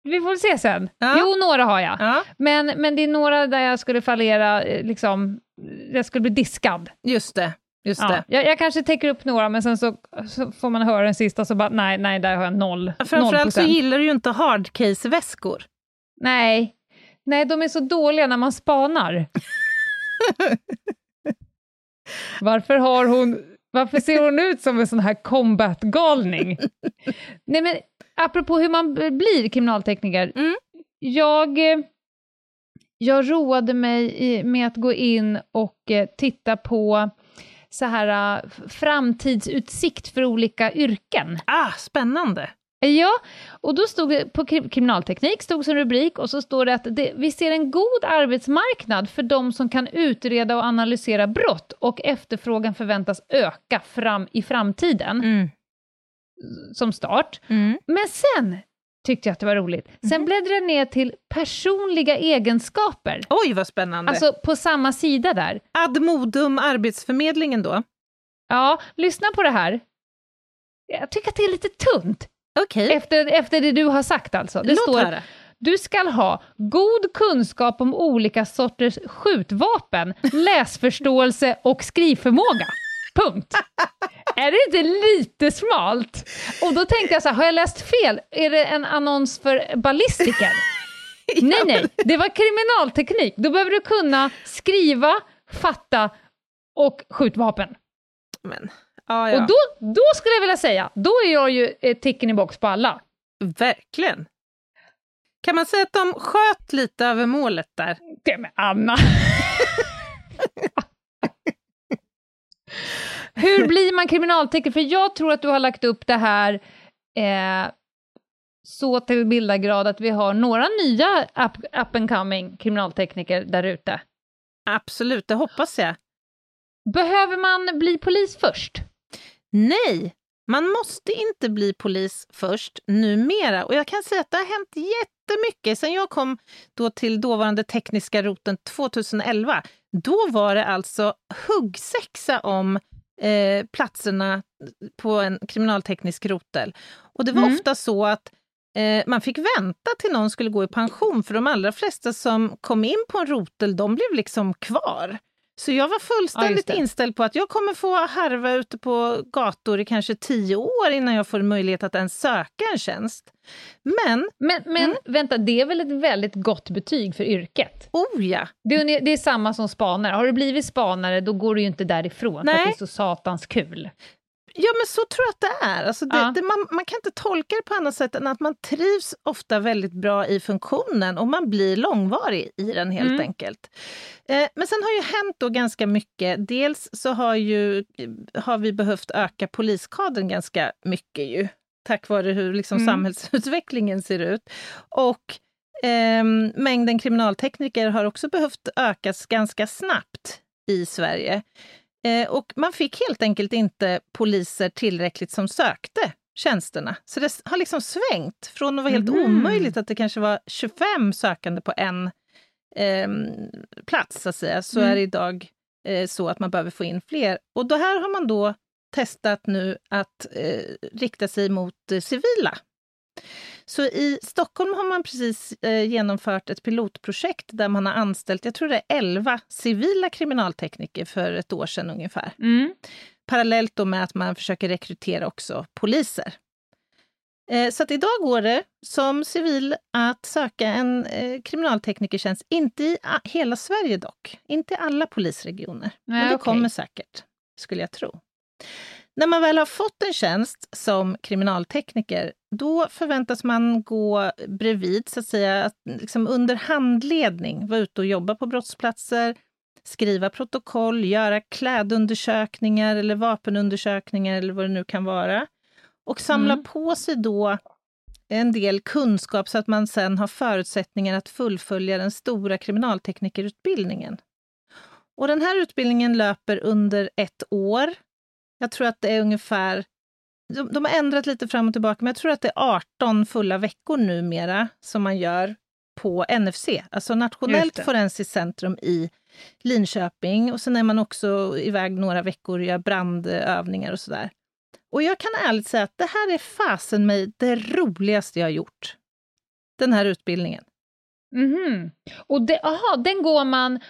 Speaker 1: vi får se sen. Ja. Jo, några har jag. Ja. Men, men det är några där jag skulle fallera, eh, liksom, jag skulle bli diskad.
Speaker 2: Just det. Just ja. det.
Speaker 1: Jag, jag, kanske täcker upp några, men sen så, så, får man höra den sista så bara, nej, nej, där har jag noll.
Speaker 2: Framförallt så gillar du ju inte hardcase-väskor.
Speaker 1: Nej. Nej, de är så dåliga när man spanar. Varför har hon varför ser hon ut som en sån här combat-galning? Nej men apropå hur man blir kriminaltekniker. Mm. Jag, jag roade mig med att gå in och eh, titta på så här eh, framtidsutsikt för olika yrken.
Speaker 2: Ah, spännande!
Speaker 1: Ja, och då stod det på kriminalteknik stod som rubrik och så står det att det, vi ser en god arbetsmarknad för de som kan utreda och analysera brott och efterfrågan förväntas öka fram i framtiden. Mm. Som start.
Speaker 2: Mm.
Speaker 1: Men sen tyckte jag att det var roligt. Sen mm. bläddrade jag ner till personliga egenskaper.
Speaker 2: Oj, vad spännande!
Speaker 1: Alltså på samma sida där.
Speaker 2: Admodum Arbetsförmedlingen då?
Speaker 1: Ja, lyssna på det här. Jag tycker att det är lite tunt.
Speaker 2: Okay.
Speaker 1: Efter, efter det du har sagt alltså. Det
Speaker 2: Låt
Speaker 1: står,
Speaker 2: höra.
Speaker 1: Du ska ha god kunskap om olika sorters skjutvapen, läsförståelse och skrivförmåga. Punkt. Är det inte lite smalt? Och då tänkte jag så här, har jag läst fel? Är det en annons för ballistiker? ja, nej, nej, det var kriminalteknik. Då behöver du kunna skriva, fatta och skjutvapen.
Speaker 2: Men, ah, ja.
Speaker 1: Och då, då skulle jag vilja säga, då är jag ju eh, ticken i box på alla.
Speaker 2: Verkligen. Kan man säga att de sköt lite över målet där?
Speaker 1: Det med Anna! Hur blir man kriminaltekniker? För jag tror att du har lagt upp det här eh, så till bildargrad att vi har några nya up, up and coming kriminaltekniker där ute.
Speaker 2: Absolut, det hoppas jag.
Speaker 1: Behöver man bli polis först?
Speaker 2: Nej, man måste inte bli polis först numera. Och jag kan säga att det har hänt jättemycket. Sen jag kom då till dåvarande tekniska roten 2011, då var det alltså huggsexa om eh, platserna på en kriminalteknisk rotel. Och det var mm. ofta så att eh, man fick vänta till någon skulle gå i pension, för de allra flesta som kom in på en rotel, de blev liksom kvar. Så jag var fullständigt ja, inställd på att jag kommer få harva ute på gator i kanske tio år innan jag får möjlighet att ens söka en tjänst. Men...
Speaker 1: Men, men mm. vänta, det är väl ett väldigt gott betyg för yrket?
Speaker 2: Oh ja!
Speaker 1: Det är, det är samma som spanare. Har du blivit spanare, då går du ju inte därifrån, Nej. för att det är så satans kul.
Speaker 2: Ja, men så tror jag att det är. Alltså det, ja. det, man, man, kan inte tolka det på annat sätt än att man trivs ofta väldigt bra i funktionen och man blir långvarig i den helt mm. enkelt. Eh, men sen har ju hänt då ganska mycket. Dels så har, ju, har vi behövt öka poliskadern ganska mycket ju, tack vare hur liksom mm. samhällsutvecklingen ser ut. Och eh, mängden kriminaltekniker har också behövt ökas ganska snabbt i Sverige. Eh, och man fick helt enkelt inte poliser tillräckligt som sökte tjänsterna. Så det har liksom svängt från att vara helt mm. omöjligt att det kanske var 25 sökande på en eh, plats, så att säga, så mm. är det idag eh, så att man behöver få in fler. Och då här har man då testat nu att eh, rikta sig mot eh, civila så i Stockholm har man precis eh, genomfört ett pilotprojekt där man har anställt, jag tror det är 11 civila kriminaltekniker för ett år sedan ungefär. Mm. Parallellt med att man försöker rekrytera också poliser. Eh, så att idag går det som civil att söka en eh, kriminalteknikertjänst, inte i hela Sverige dock, inte i alla polisregioner. Nej, men det okay. kommer säkert, skulle jag tro. När man väl har fått en tjänst som kriminaltekniker, då förväntas man gå bredvid, så att säga, att liksom under handledning vara ute och jobba på brottsplatser, skriva protokoll, göra klädundersökningar eller vapenundersökningar eller vad det nu kan vara. Och samla mm. på sig då en del kunskap så att man sen har förutsättningar att fullfölja den stora kriminalteknikerutbildningen. Och den här utbildningen löper under ett år jag tror att det är ungefär de, de, har ändrat lite fram och tillbaka, men jag tror att det är 18 fulla veckor numera som man gör på NFC, alltså Nationellt forensiskt centrum i Linköping. Och sen är man också iväg några veckor och gör brandövningar och sådär. Och jag kan ärligt säga att det här är fasen mig det roligaste jag har gjort. Den här utbildningen.
Speaker 1: Mm -hmm. Och det, aha, den går man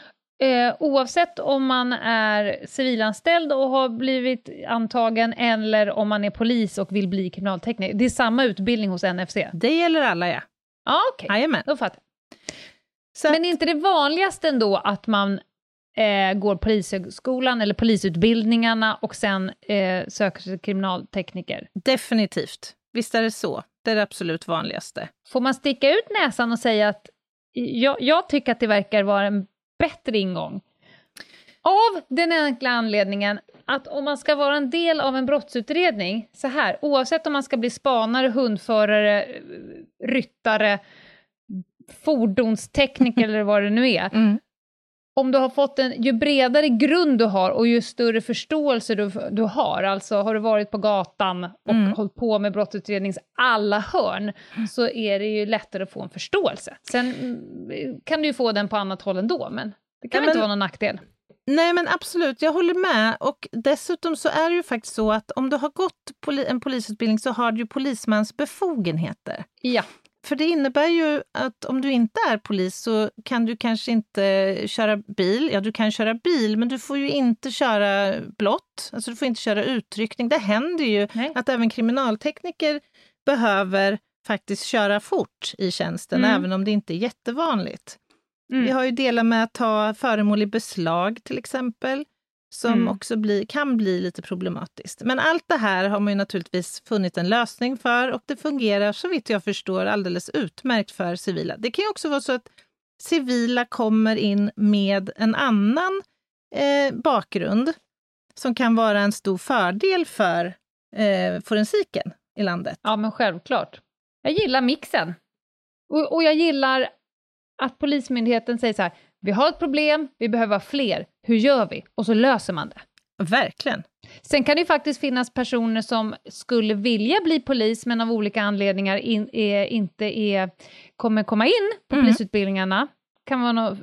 Speaker 1: Eh, oavsett om man är civilanställd och har blivit antagen eller om man är polis och vill bli kriminaltekniker. Det är samma utbildning hos NFC?
Speaker 2: Det gäller alla, ja.
Speaker 1: Ja, okej. Okay. Då fattar jag. Men är inte det vanligaste ändå att man eh, går polishögskolan eller polisutbildningarna och sen eh, söker sig till kriminaltekniker?
Speaker 2: Definitivt. Visst är det så. Det är det absolut vanligaste.
Speaker 1: Får man sticka ut näsan och säga att jag, jag tycker att det verkar vara en bättre ingång. Av den enkla anledningen att om man ska vara en del av en brottsutredning, så här, oavsett om man ska bli spanare, hundförare, ryttare, fordonstekniker eller vad det nu är, mm. Om du har fått en, ju bredare grund du har och ju större förståelse du, du har, alltså har du varit på gatan och mm. hållit på med brottsutrednings alla hörn, så är det ju lättare att få en förståelse. Sen mm, kan du ju få den på annat håll ändå, men det kan ja, inte vara någon nackdel.
Speaker 2: Nej men absolut, jag håller med. Och dessutom så är det ju faktiskt så att om du har gått poli en polisutbildning så har du ju polismans befogenheter.
Speaker 1: Ja.
Speaker 2: För det innebär ju att om du inte är polis så kan du kanske inte köra bil. Ja, du kan köra bil, men du får ju inte köra blått. Alltså du får inte köra utryckning. Det händer ju Nej. att även kriminaltekniker behöver faktiskt köra fort i tjänsten, mm. även om det inte är jättevanligt. Mm. Vi har ju delat med att ta föremål i beslag till exempel, som mm. också bli, kan bli lite problematiskt. Men allt det här har man ju naturligtvis funnit en lösning för och det fungerar så vitt jag förstår alldeles utmärkt för civila. Det kan ju också vara så att civila kommer in med en annan eh, bakgrund som kan vara en stor fördel för eh, forensiken i landet.
Speaker 1: Ja, men självklart. Jag gillar mixen. Och, och jag gillar att Polismyndigheten säger så här, vi har ett problem, vi behöver fler, hur gör vi? Och så löser man det.
Speaker 2: Verkligen.
Speaker 1: Sen kan det ju faktiskt finnas personer som skulle vilja bli polis, men av olika anledningar in, är, inte är, kommer komma in på mm. polisutbildningarna. kan vara no,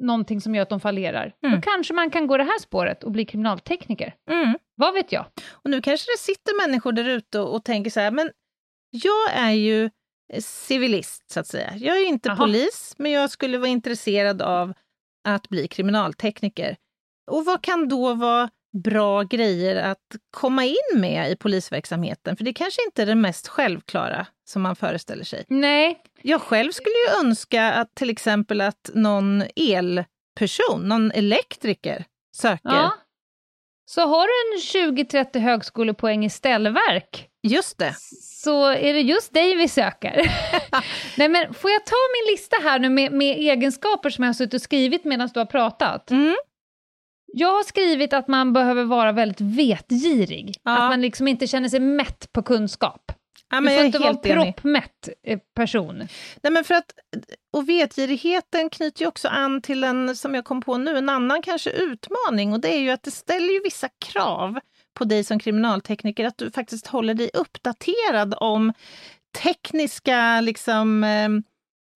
Speaker 1: någonting som gör att de fallerar. Mm. Då kanske man kan gå det här spåret och bli kriminaltekniker. Mm. Vad vet jag?
Speaker 2: Och nu kanske det sitter människor där ute och, och tänker så här, men jag är ju civilist, så att säga. Jag är inte Aha. polis, men jag skulle vara intresserad av att bli kriminaltekniker. Och vad kan då vara bra grejer att komma in med i polisverksamheten? För det kanske inte är det mest självklara som man föreställer sig.
Speaker 1: Nej.
Speaker 2: Jag själv skulle ju önska att till exempel att någon elperson, någon elektriker, söker. Ja.
Speaker 1: Så har du en 20-30 högskolepoäng i ställverk,
Speaker 2: Just det.
Speaker 1: Så är det just dig vi söker. Nej, men får jag ta min lista här nu med, med egenskaper som jag har suttit och skrivit medan du har pratat? Mm. Jag har skrivit att man behöver vara väldigt vetgirig. Ja. Att man liksom inte känner sig mätt på kunskap. Ja, du får inte vara en proppmätt eh, person.
Speaker 2: Nej, men för att, och vetgirigheten knyter ju också an till en, som jag kom på nu, en annan kanske utmaning och det är ju att det ställer ju vissa krav på dig som kriminaltekniker, att du faktiskt håller dig uppdaterad om tekniska liksom, eh,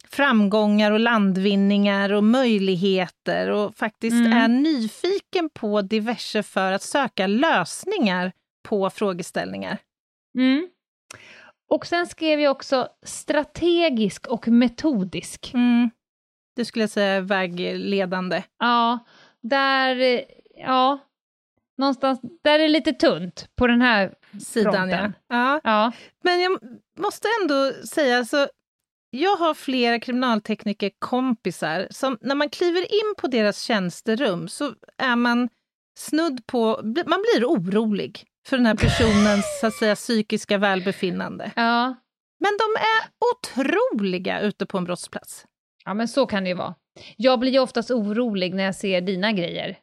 Speaker 2: framgångar och landvinningar och möjligheter och faktiskt mm. är nyfiken på diverse för att söka lösningar på frågeställningar.
Speaker 1: Mm. Och sen skrev jag också strategisk och metodisk.
Speaker 2: Mm. Det skulle säga är vägledande.
Speaker 1: Ja, där, ja, någonstans där är det lite tunt på den här sidan. Ja.
Speaker 2: ja. Ja. Men jag måste ändå säga, så jag har flera kriminaltekniker kompisar som när man kliver in på deras tjänsterum så är man snudd på, man blir orolig för den här personens så att säga, psykiska välbefinnande.
Speaker 1: Ja.
Speaker 2: Men de är otroliga ute på en brottsplats.
Speaker 1: Ja, men så kan det ju vara. Jag blir ju oftast orolig när jag ser dina grejer.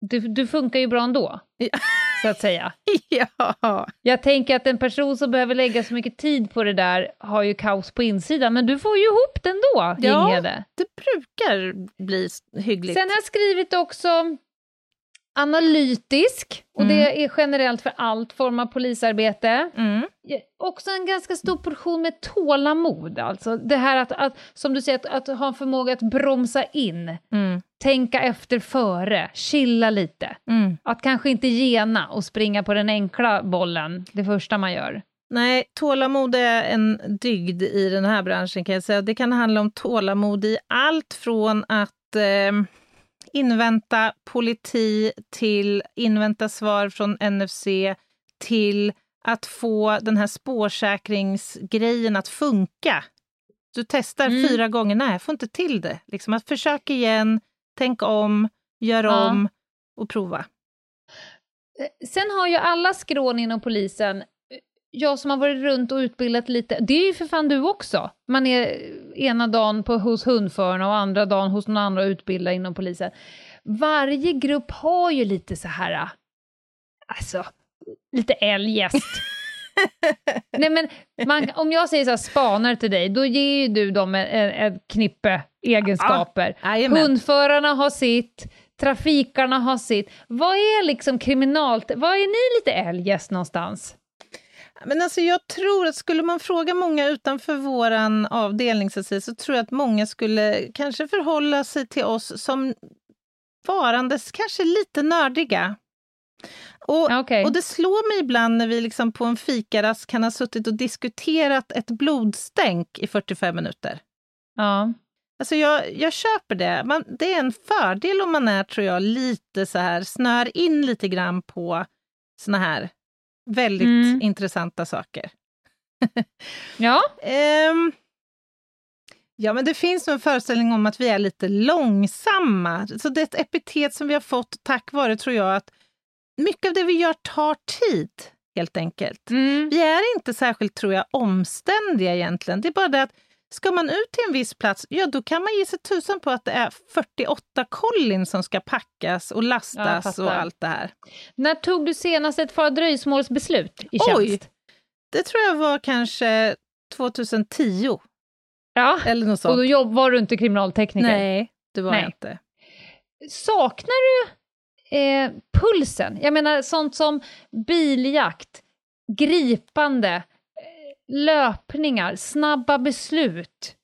Speaker 1: Du, du funkar ju bra ändå, ja. så att säga.
Speaker 2: ja.
Speaker 1: Jag tänker att en person som behöver lägga så mycket tid på det där har ju kaos på insidan, men du får ju ihop det ändå, Ja, Inghede.
Speaker 2: det brukar bli hyggligt.
Speaker 1: Sen har jag skrivit också analytisk, och mm. det är generellt för allt form av polisarbete. Mm. Också en ganska stor portion med tålamod, alltså det här att, att som du säger, att, att ha en förmåga att bromsa in, mm. tänka efter före, chilla lite. Mm. Att kanske inte gena och springa på den enkla bollen det första man gör.
Speaker 2: Nej, tålamod är en dygd i den här branschen kan jag säga. Det kan handla om tålamod i allt från att eh, invänta politi till invänta svar från NFC till att få den här spårsäkringsgrejen att funka. Du testar mm. fyra gånger, nej, jag får inte till det. Liksom att försök igen, tänk om, gör ja. om och prova.
Speaker 1: Eh, sen har ju alla skrån inom polisen jag som har varit runt och utbildat lite, det är ju för fan du också. Man är ena dagen på, hos hundförarna och andra dagen hos någon annan och utbildar inom polisen. Varje grupp har ju lite så här, alltså, lite eljest. Nej men, man, om jag säger så här, spanar till dig, då ger ju du dem ett knippe egenskaper. Ah, Hundförarna har sitt, trafikarna har sitt. Vad är liksom kriminalt, vad är ni lite eljest någonstans?
Speaker 2: Men alltså jag tror att skulle man fråga många utanför vår avdelning så, säga, så tror jag att många skulle kanske förhålla sig till oss som varandes kanske lite nördiga. Och, okay. och det slår mig ibland när vi liksom på en fikarast kan ha suttit och diskuterat ett blodstänk i 45 minuter.
Speaker 1: Ja.
Speaker 2: Alltså jag, jag köper det. Man, det är en fördel om man är, tror jag, lite så här, snör in lite grann på såna här väldigt mm. intressanta saker.
Speaker 1: ja.
Speaker 2: um, ja, men det finns en föreställning om att vi är lite långsamma. Så det är ett epitet som vi har fått tack vare, tror jag, att mycket av det vi gör tar tid, helt enkelt. Mm. Vi är inte särskilt, tror jag, omständiga egentligen. Det är bara det att Ska man ut till en viss plats, ja då kan man ge sig tusan på att det är 48 kollin som ska packas och lastas och allt det här.
Speaker 1: När tog du senast ett fara dröjsmålsbeslut i tjänst? Oj,
Speaker 2: det tror jag var kanske 2010.
Speaker 1: Ja,
Speaker 2: Eller något sånt.
Speaker 1: och då jobb, var du inte kriminaltekniker?
Speaker 2: Nej, det var Nej. jag inte.
Speaker 1: Saknar du eh, pulsen? Jag menar sånt som biljakt, gripande, löpningar, snabba beslut,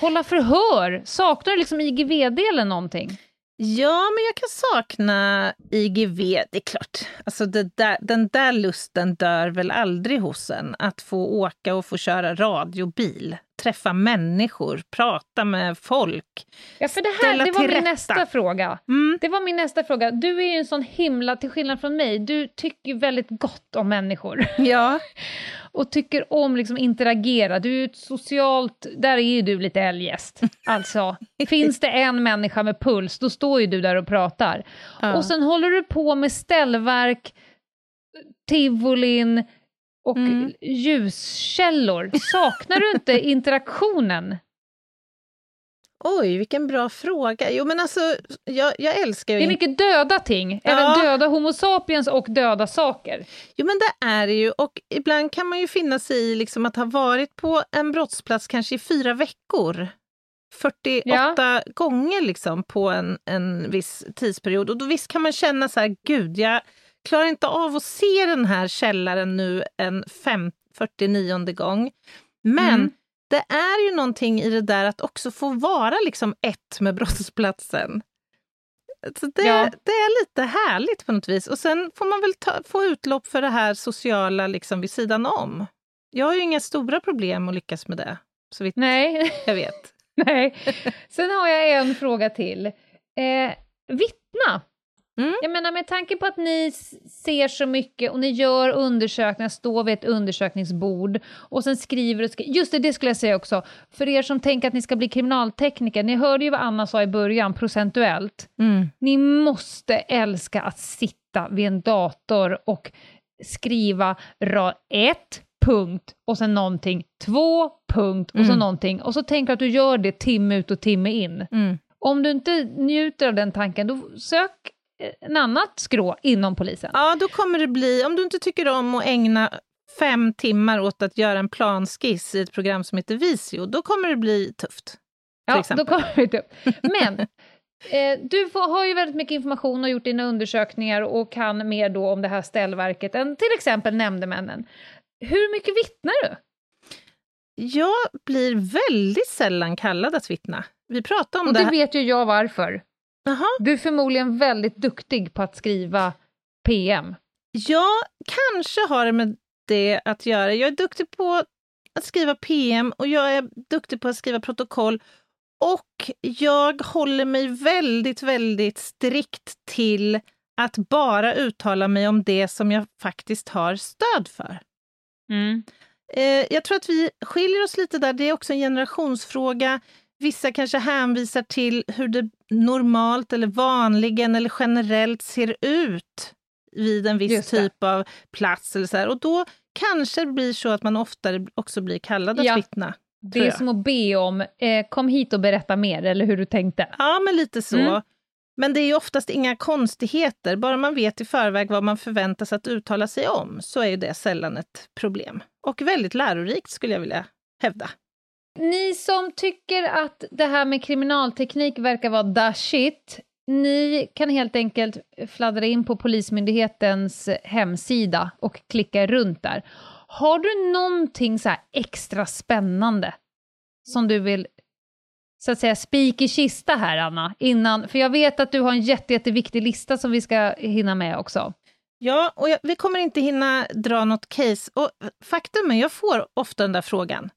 Speaker 1: hålla förhör. Saknar du liksom IGV-delen någonting?
Speaker 2: Ja, men jag kan sakna IGV. Det är klart, alltså där, den där lusten dör väl aldrig hos en. Att få åka och få köra radiobil, träffa människor, prata med folk.
Speaker 1: Ja, för det här det var min rätta. nästa fråga. Mm. Det var min nästa fråga. Du är ju en sån himla, till skillnad från mig, du tycker väldigt gott om människor.
Speaker 2: Ja.
Speaker 1: och tycker om liksom interagera. Du är ett socialt, där är ju du lite eljest. Alltså, finns det en människa med puls, då står ju du där och pratar. Ja. Och sen håller du på med ställverk, tivolin och mm. ljuskällor. Saknar du inte interaktionen?
Speaker 2: Oj, vilken bra fråga. Jo, men alltså, jag, jag älskar ju...
Speaker 1: Det är mycket döda ting, ja. även döda Homo sapiens och döda saker.
Speaker 2: Jo, men det är det ju. Och ibland kan man ju finna sig i liksom att ha varit på en brottsplats kanske i fyra veckor. 48 ja. gånger liksom på en, en viss tidsperiod. Och då visst kan man känna så här, gud, jag klarar inte av att se den här källaren nu en 5, 49 gång. Men mm det är ju någonting i det där att också få vara liksom ett med brottsplatsen. Så det, ja. det är lite härligt på något vis. Och sen får man väl ta, få utlopp för det här sociala liksom vid sidan om. Jag har ju inga stora problem att lyckas med det, så vitt
Speaker 1: Nej.
Speaker 2: jag vet.
Speaker 1: Nej. Sen har jag en fråga till. Eh, vittna. Mm. Jag menar med tanke på att ni ser så mycket och ni gör undersökningar, står vid ett undersökningsbord och sen skriver och skriver. Just det, det skulle jag säga också. För er som tänker att ni ska bli kriminaltekniker, ni hörde ju vad Anna sa i början, procentuellt. Mm. Ni måste älska att sitta vid en dator och skriva rad ett, punkt och sen någonting, två, punkt och mm. så någonting. Och så tänker att du gör det timme ut och timme in. Mm. Om du inte njuter av den tanken, då sök en annat skrå inom polisen.
Speaker 2: Ja, då kommer det bli, om du inte tycker om att ägna fem timmar åt att göra en planskiss i ett program som heter Visio, då kommer det bli tufft.
Speaker 1: Ja, exempel. då kommer det bli tufft. Men eh, du får, har ju väldigt mycket information och gjort dina undersökningar och kan mer då om det här ställverket än till exempel nämndemännen. Hur mycket vittnar du?
Speaker 2: Jag blir väldigt sällan kallad att vittna. Vi pratade om
Speaker 1: och
Speaker 2: det.
Speaker 1: Det vet ju jag varför. Aha. Du är förmodligen väldigt duktig på att skriva PM.
Speaker 2: Ja, kanske har det med det att göra. Jag är duktig på att skriva PM och jag är duktig på att skriva protokoll. Och jag håller mig väldigt, väldigt strikt till att bara uttala mig om det som jag faktiskt har stöd för. Mm. Eh, jag tror att vi skiljer oss lite där. Det är också en generationsfråga. Vissa kanske hänvisar till hur det normalt eller vanligen eller generellt ser ut vid en viss typ av plats. Eller så här. Och då kanske det blir så att man oftare också blir kallad att ja. vittna.
Speaker 1: Det är som att be om, eh, kom hit och berätta mer, eller hur du tänkte.
Speaker 2: Ja, men lite så. Mm. Men det är ju oftast inga konstigheter, bara man vet i förväg vad man förväntas att uttala sig om, så är ju det sällan ett problem. Och väldigt lärorikt skulle jag vilja hävda.
Speaker 1: Ni som tycker att det här med kriminalteknik verkar vara da shit, ni kan helt enkelt fladdra in på Polismyndighetens hemsida och klicka runt där. Har du någonting så extra spännande som du vill så att säga spik i kista här, Anna? Innan, för jag vet att du har en jätte, jätteviktig lista som vi ska hinna med också.
Speaker 2: Ja, och jag, vi kommer inte hinna dra något case. Och faktum är, jag får ofta den där frågan.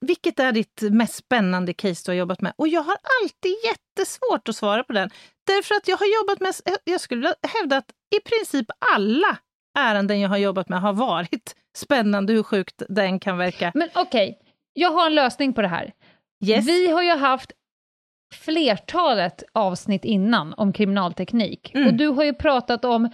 Speaker 2: Vilket är ditt mest spännande case du har jobbat med? Och jag har alltid jättesvårt att svara på den. Därför att jag har jobbat med, jag skulle hävda att i princip alla ärenden jag har jobbat med har varit spännande, hur sjukt den kan verka.
Speaker 1: Men okej, okay. jag har en lösning på det här.
Speaker 2: Yes.
Speaker 1: Vi har ju haft flertalet avsnitt innan om kriminalteknik. Mm. Och du har ju pratat om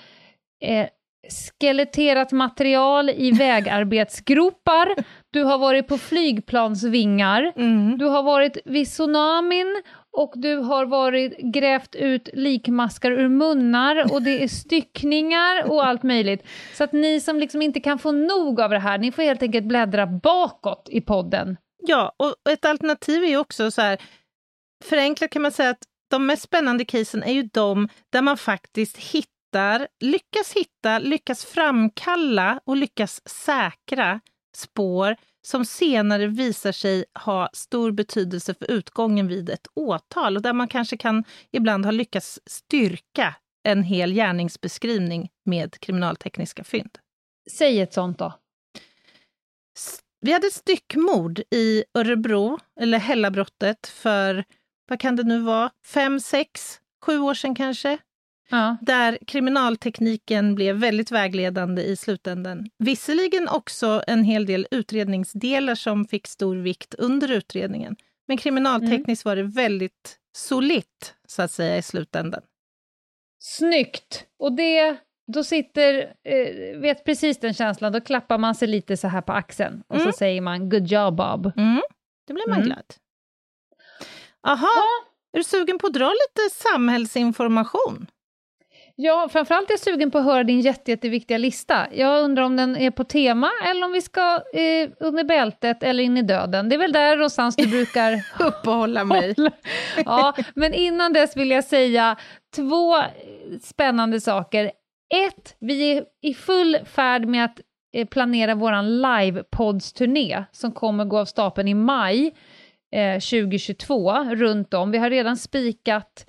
Speaker 1: eh, skeletterat material i vägarbetsgropar, du har varit på flygplansvingar, mm. du har varit vid tsunamin och du har varit grävt ut likmaskar ur munnar och det är styckningar och allt möjligt. Så att ni som liksom inte kan få nog av det här, ni får helt enkelt bläddra bakåt i podden.
Speaker 2: Ja, och ett alternativ är ju också så här, förenklat kan man säga att de mest spännande casen är ju de där man faktiskt hittar, lyckas hitta, lyckas framkalla och lyckas säkra spår som senare visar sig ha stor betydelse för utgången vid ett åtal och där man kanske kan ibland ha lyckats styrka en hel gärningsbeskrivning med kriminaltekniska fynd.
Speaker 1: Säg ett sånt då.
Speaker 2: Vi hade styckmord i Örebro, eller Hällabrottet, för vad kan det nu vara, fem, sex, sju år sedan kanske. Ja. Där kriminaltekniken blev väldigt vägledande i slutändan. Visserligen också en hel del utredningsdelar som fick stor vikt under utredningen. Men kriminaltekniskt mm. var det väldigt solitt, så att säga, i slutändan.
Speaker 1: Snyggt! Och det, då sitter, eh, vet precis den känslan, då klappar man sig lite så här på axeln och mm. så säger man good job Bob.
Speaker 2: Mm. Då blir man mm. glad. Aha, ja. är du sugen på att dra lite samhällsinformation?
Speaker 1: Ja, framförallt är jag sugen på att höra din jätte, jätteviktiga lista. Jag undrar om den är på tema eller om vi ska eh, under bältet eller in i döden. Det är väl där någonstans du brukar
Speaker 2: uppehålla mig.
Speaker 1: ja, men innan dess vill jag säga två spännande saker. Ett, vi är i full färd med att eh, planera vår livepodsturné som kommer gå av stapeln i maj eh, 2022 runt om. Vi har redan spikat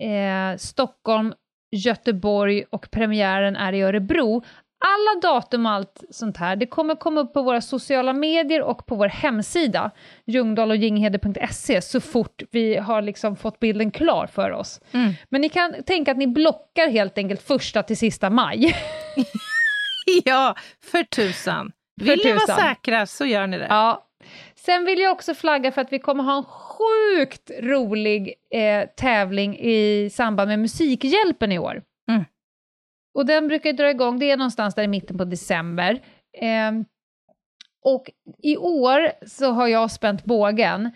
Speaker 1: eh, Stockholm, Göteborg och premiären är i Örebro. Alla datum och allt sånt här, det kommer komma upp på våra sociala medier och på vår hemsida, ljungdahlochginghede.se, så fort vi har liksom fått bilden klar för oss. Mm. Men ni kan tänka att ni blockar helt enkelt första till sista maj.
Speaker 2: ja, för tusan. Vill för ni vara säkra så gör ni det.
Speaker 1: Ja. Sen vill jag också flagga för att vi kommer ha en sjukt rolig eh, tävling i samband med Musikhjälpen i år. Mm. Och den brukar dra igång, det är någonstans där i mitten på december. Eh, och i år så har jag spänt bågen.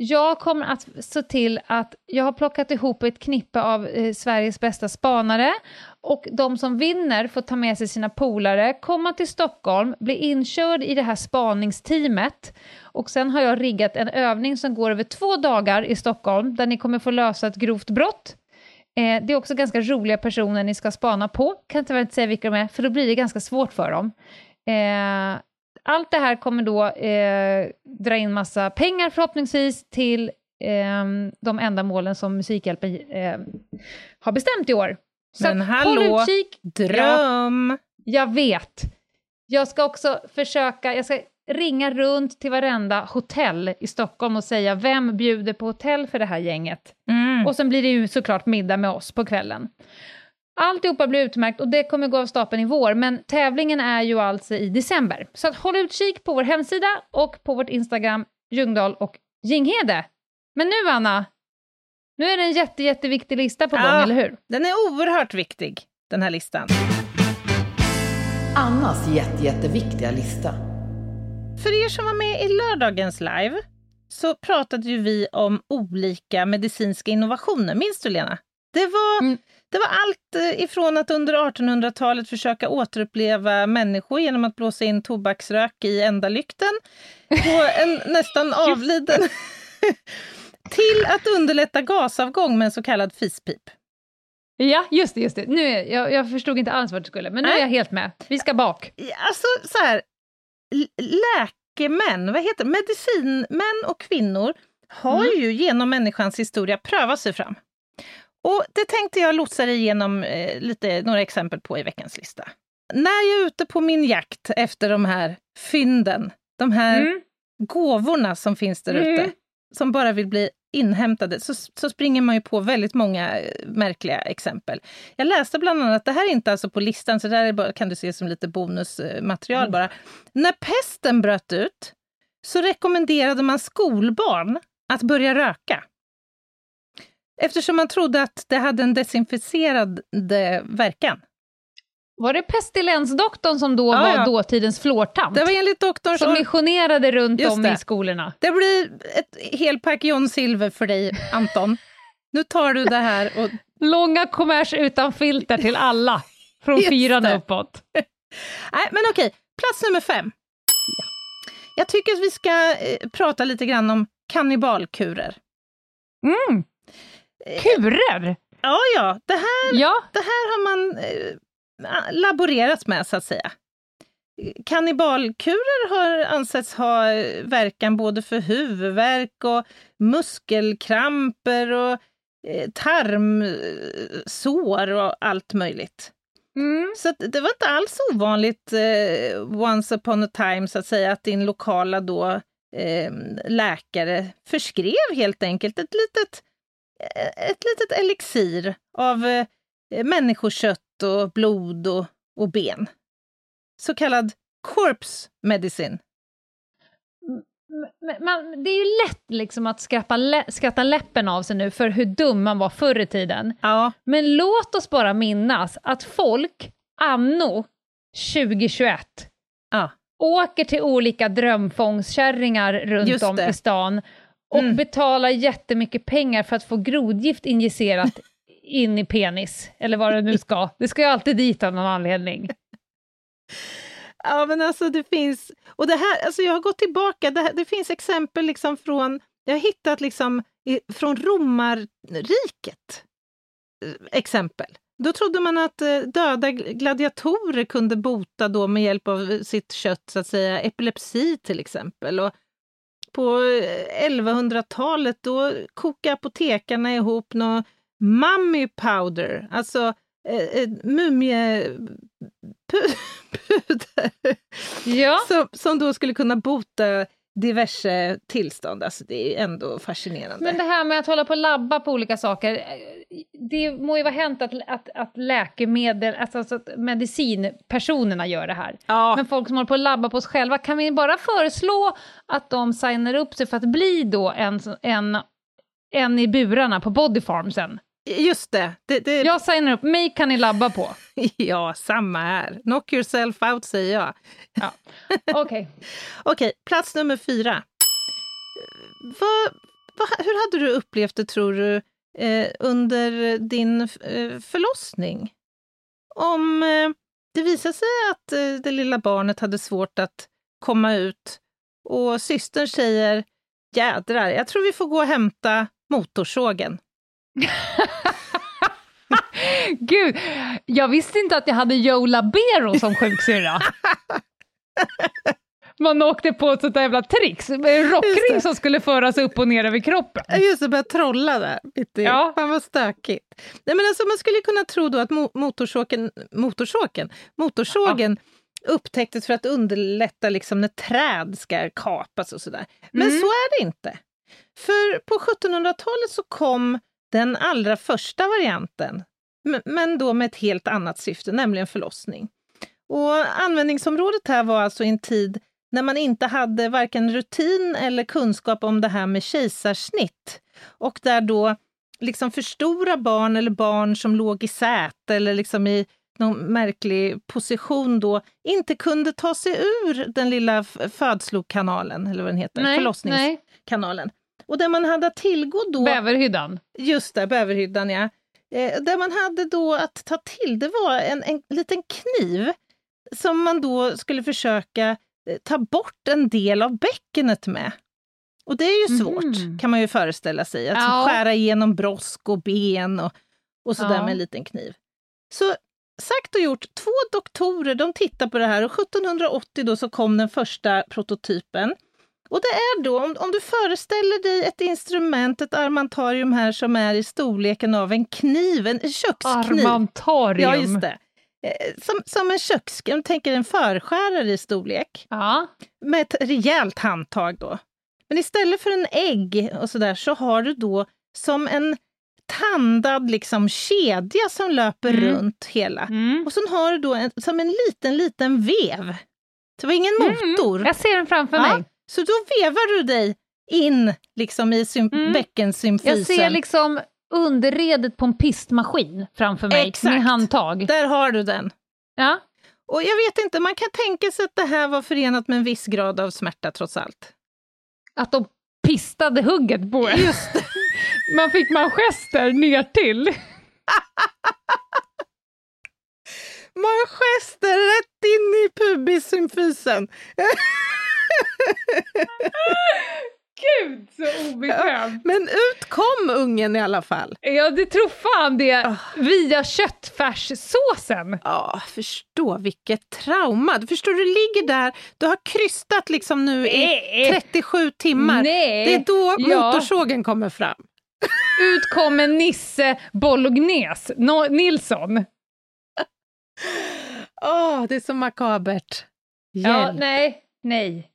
Speaker 1: Jag kommer att se till att jag har plockat ihop ett knippe av eh, Sveriges bästa spanare och de som vinner får ta med sig sina polare, komma till Stockholm, bli inkörd i det här spaningsteamet och sen har jag riggat en övning som går över två dagar i Stockholm där ni kommer få lösa ett grovt brott. Eh, det är också ganska roliga personer ni ska spana på, kan tyvärr inte säga vilka de är för då blir det ganska svårt för dem. Eh, allt det här kommer då eh, dra in massa pengar förhoppningsvis till eh, de ändamålen som Musikhjälpen eh, har bestämt i år.
Speaker 2: Så Men hallå, håll utkik. dröm!
Speaker 1: Ja, jag vet. Jag ska också försöka, jag ska ringa runt till varenda hotell i Stockholm och säga vem bjuder på hotell för det här gänget. Mm. Och sen blir det ju såklart middag med oss på kvällen. Alltihopa blir utmärkt och det kommer gå av stapeln i vår, men tävlingen är ju alltså i december. Så att håll utkik på vår hemsida och på vårt Instagram, Ljungdahl och Ginghede. Men nu Anna, nu är det en jätte, jätteviktig lista på gång, ja, eller hur?
Speaker 2: Den är oerhört viktig, den här listan.
Speaker 3: Annas jätte, jätteviktiga lista.
Speaker 2: För er som var med i lördagens live så pratade ju vi om olika medicinska innovationer. Minns du Lena? Det var mm. Det var allt eh, ifrån att under 1800-talet försöka återuppleva människor genom att blåsa in tobaksrök i ändalykten på en nästan avliden till att underlätta gasavgång med en så kallad fispip.
Speaker 1: Ja, just det. Just det. Nu är, jag, jag förstod inte alls vart du skulle, men nu är jag helt med. Vi ska bak.
Speaker 2: Alltså, så här, läkemän, vad heter det? medicinmän och kvinnor har mm. ju genom människans historia prövat sig fram. Och det tänkte jag lotsa dig igenom eh, lite, några exempel på i veckans lista. När jag är ute på min jakt efter de här fynden, de här mm. gåvorna som finns där ute, mm. som bara vill bli inhämtade, så, så springer man ju på väldigt många eh, märkliga exempel. Jag läste bland annat, det här är inte alltså på listan, så det här bara, kan du se som lite bonusmaterial mm. bara. När pesten bröt ut så rekommenderade man skolbarn att börja röka. Eftersom man trodde att det hade en desinficerande verkan.
Speaker 1: Var det pestilensdoktorn som då ja, var ja. dåtidens flårtant?
Speaker 2: Det var enligt doktorn
Speaker 1: som missionerade runt om det. i skolorna.
Speaker 2: Det blir ett helpack John Silver för dig, Anton. nu tar du det här och...
Speaker 1: Långa kommers utan filter till alla, från fyran uppåt.
Speaker 2: Nej, men okej, plats nummer fem. Jag tycker att vi ska eh, prata lite grann om kannibalkurer.
Speaker 1: Mm. Kurer?
Speaker 2: Ja, ja. Det här, ja. Det här har man eh, laborerat med, så att säga. Kannibalkurer har ansetts ha verkan både för huvudvärk och muskelkramper och eh, tarmsår och allt möjligt. Mm. Så det var inte alls ovanligt eh, once upon a time så att säga att din lokala då eh, läkare förskrev helt enkelt ett litet, eh, ett litet elixir av eh, människokött och blod och, och ben. Så kallad corpse medicine.
Speaker 1: Man, det är ju lätt liksom att skrappa lä skratta läppen av sig nu för hur dum man var förr i tiden.
Speaker 2: Ja.
Speaker 1: Men låt oss bara minnas att folk anno 2021
Speaker 2: ja
Speaker 1: åker till olika drömfångskärringar runt om i stan och mm. betalar jättemycket pengar för att få grodgift injicerat in i penis, eller vad det nu ska. Det ska ju alltid dit av någon anledning.
Speaker 2: Ja, men alltså det finns... Och det här, alltså jag har gått tillbaka, det, här, det finns exempel liksom från... Jag har hittat liksom från romarriket eh, exempel. Då trodde man att eh, döda gladiatorer kunde bota då med hjälp av sitt kött, så att säga, epilepsi till exempel. Och på 1100-talet eh, då kokade apotekarna ihop något mummy powder, alltså eh, eh mumiepuder.
Speaker 1: Ja.
Speaker 2: som, som då skulle kunna bota diverse tillstånd. Alltså det är ändå fascinerande.
Speaker 1: Men det här med att hålla på och labba på olika saker, det må ju vara hänt att, att, att läkemedel, alltså, alltså att medicinpersonerna gör det här.
Speaker 2: Ja.
Speaker 1: Men folk som håller på att labba på oss själva, kan vi bara föreslå att de signar upp sig för att bli då en, en, en i burarna på Bodyfarmsen?
Speaker 2: Just det. det, det...
Speaker 1: Jag signar upp, mig kan ni labba på.
Speaker 2: ja, samma här. Knock yourself out säger jag.
Speaker 1: Ja. Okej. Okay.
Speaker 2: Okay, plats nummer fyra. Va, va, hur hade du upplevt det, tror du, eh, under din eh, förlossning? Om eh, det visade sig att eh, det lilla barnet hade svårt att komma ut och systern säger jädrar, jag tror vi får gå och hämta motorsågen.
Speaker 1: Gud, jag visste inte att jag hade Joe Labero som sjuksyrra. Man åkte på ett sånt där jävla trix, en rockring som skulle föras upp och ner över kroppen.
Speaker 2: Just det, börja trolla där. Ja. Fan vad stökigt. Nej, men alltså, man skulle kunna tro då att mo motorsågen, motorsågen, motorsågen ja. upptäcktes för att underlätta liksom när träd ska kapas och sådär. Men mm. så är det inte. För på 1700-talet så kom den allra första varianten, men då med ett helt annat syfte, nämligen förlossning. Och användningsområdet här var alltså en tid när man inte hade varken rutin eller kunskap om det här med kejsarsnitt. Och där då liksom för stora barn eller barn som låg i säte eller liksom i någon märklig position då inte kunde ta sig ur den lilla födslokanalen, eller vad den heter, nej, förlossningskanalen. Nej. Och där man hade att tillgå då...
Speaker 1: Bäverhyddan.
Speaker 2: Just det, bäverhyddan ja. Eh, där man hade då att ta till, det var en, en liten kniv som man då skulle försöka eh, ta bort en del av bäckenet med. Och det är ju svårt, mm. kan man ju föreställa sig, att ja. skära igenom brosk och ben och, och sådär ja. med en liten kniv. Så sagt och gjort, två doktorer de tittar på det här och 1780 då så kom den första prototypen. Och det är då, om, om du föreställer dig ett instrument, ett armantarium här som är i storleken av en kniv, en kökskniv.
Speaker 1: Armantarium.
Speaker 2: Ja, just det. Eh, Som, som en kökskniv, tänker en förskärare i storlek,
Speaker 1: Ja.
Speaker 2: med ett rejält handtag då. Men istället för en ägg och sådär så har du då som en tandad liksom kedja som löper
Speaker 1: Mm.
Speaker 2: runt hela.
Speaker 1: Mm.
Speaker 2: Och sen har du då en, som en liten, liten vev. Det var ingen motor.
Speaker 1: Jag ser den framför
Speaker 2: Ja,
Speaker 1: mig.
Speaker 2: Så då vevar du dig in liksom i sym-
Speaker 1: Mm.
Speaker 2: bäckensymfysen.
Speaker 1: Jag ser liksom underredet på en pistmaskin framför mig
Speaker 2: Exakt.
Speaker 1: med handtag.
Speaker 2: Där har du den.
Speaker 1: Ja.
Speaker 2: Och jag vet inte, man kan tänka sig att det här var förenat med en viss grad av smärta trots allt.
Speaker 1: Att de pistade hugget på en.
Speaker 2: Just det.
Speaker 1: Man fick manchester ner till.
Speaker 2: Manchester rätt in i pubissymfysen.
Speaker 1: Gud så obekvämt.
Speaker 2: Men ut kom ungen i alla fall.
Speaker 1: Ja, det tror fan det.
Speaker 2: Ah.
Speaker 1: Via köttfärssåsen.
Speaker 2: Ja, förstå vilket trauma. Du förstår, du ligger där, du har krystat liksom nu i
Speaker 1: Nej.
Speaker 2: 37 timmar.
Speaker 1: Nej.
Speaker 2: Det är då
Speaker 1: Ja.
Speaker 2: motorsågen kommer fram.
Speaker 1: Ut kommer Nisse Bolognese no Nilsson.
Speaker 2: Åh, det är så makabert.
Speaker 1: Ja,
Speaker 2: Hjälp.
Speaker 1: nej, nej.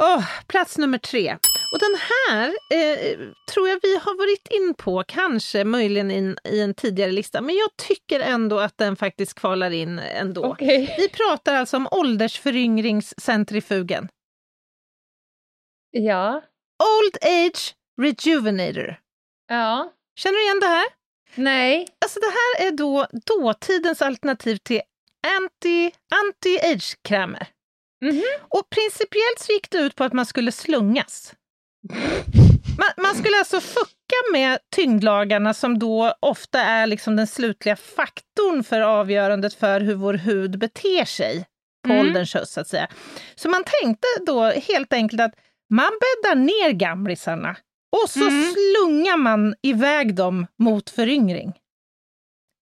Speaker 2: Åh, plats nummer tre. Och den här eh, tror jag vi har varit in på, kanske möjligen in, i en tidigare lista, men jag tycker ändå att den faktiskt kvalar in ändå.
Speaker 1: Okej.
Speaker 2: Vi pratar alltså om åldersföryngringscentrifugen.
Speaker 1: Ja.
Speaker 2: Old Age Rejuvenator.
Speaker 1: Ja.
Speaker 2: Känner du igen det här?
Speaker 1: Nej.
Speaker 2: Alltså det här är då dåtidens alternativ till anti- anti-age-krämer.
Speaker 1: Mhm.
Speaker 2: Och principiellt så gick det ut på att man skulle slungas. Man, man skulle alltså fucka med tyngdlagarna som då ofta är liksom den slutliga faktorn för avgörandet för hur vår hud beter sig på
Speaker 1: Mm.
Speaker 2: ålderns höst, så att säga. Så man tänkte då helt enkelt att man bäddar ner gamlisarna och så
Speaker 1: Mm.
Speaker 2: slungar man iväg dem mot föryngring.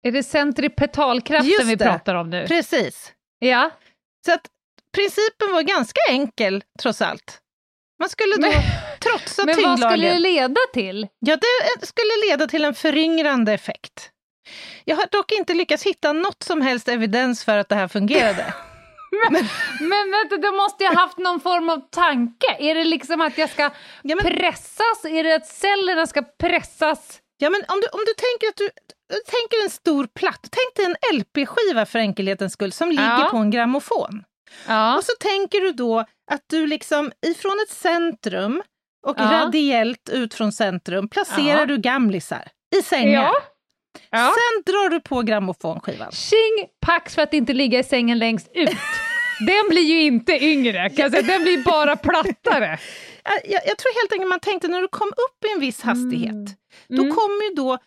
Speaker 1: Är det centripetalkraften
Speaker 2: Just
Speaker 1: vi
Speaker 2: det.
Speaker 1: pratar om nu?
Speaker 2: Precis.
Speaker 1: Ja.
Speaker 2: Så att principen var ganska enkel, trots allt. Man skulle då
Speaker 1: Men-
Speaker 2: trotsa
Speaker 1: Men vad
Speaker 2: tyngdlagen.
Speaker 1: skulle det leda till?
Speaker 2: Ja, det skulle leda till en föryngrande effekt. Jag har dock inte lyckats hitta något som helst evidens för att det här fungerade.
Speaker 1: Men vänta, då måste jag ha haft någon form av tanke. Är det liksom att jag ska
Speaker 2: Ja, men,
Speaker 1: pressas? Är det att cellerna ska pressas?
Speaker 2: ja, men om, du, om du tänker att du du tänker en stor platt, tänk dig en LP-skiva för enkelhetens skull som ligger
Speaker 1: Ja.
Speaker 2: på en grammofon.
Speaker 1: Ja.
Speaker 2: Och så tänker du då att du liksom ifrån ett centrum och
Speaker 1: Ja.
Speaker 2: radiellt ut från centrum placerar
Speaker 1: Ja.
Speaker 2: du gamlisar i sängar. Sen drar du på grammofonskivan.
Speaker 1: Tjing pax för att inte ligga i sängen längst ut. Den blir ju inte yngre, kan jag säga. den blir bara plattare.
Speaker 2: Jag, jag, tror helt enkelt man tänkte när du kom upp i en viss hastighet, då
Speaker 1: Mm.
Speaker 2: kommer ju då,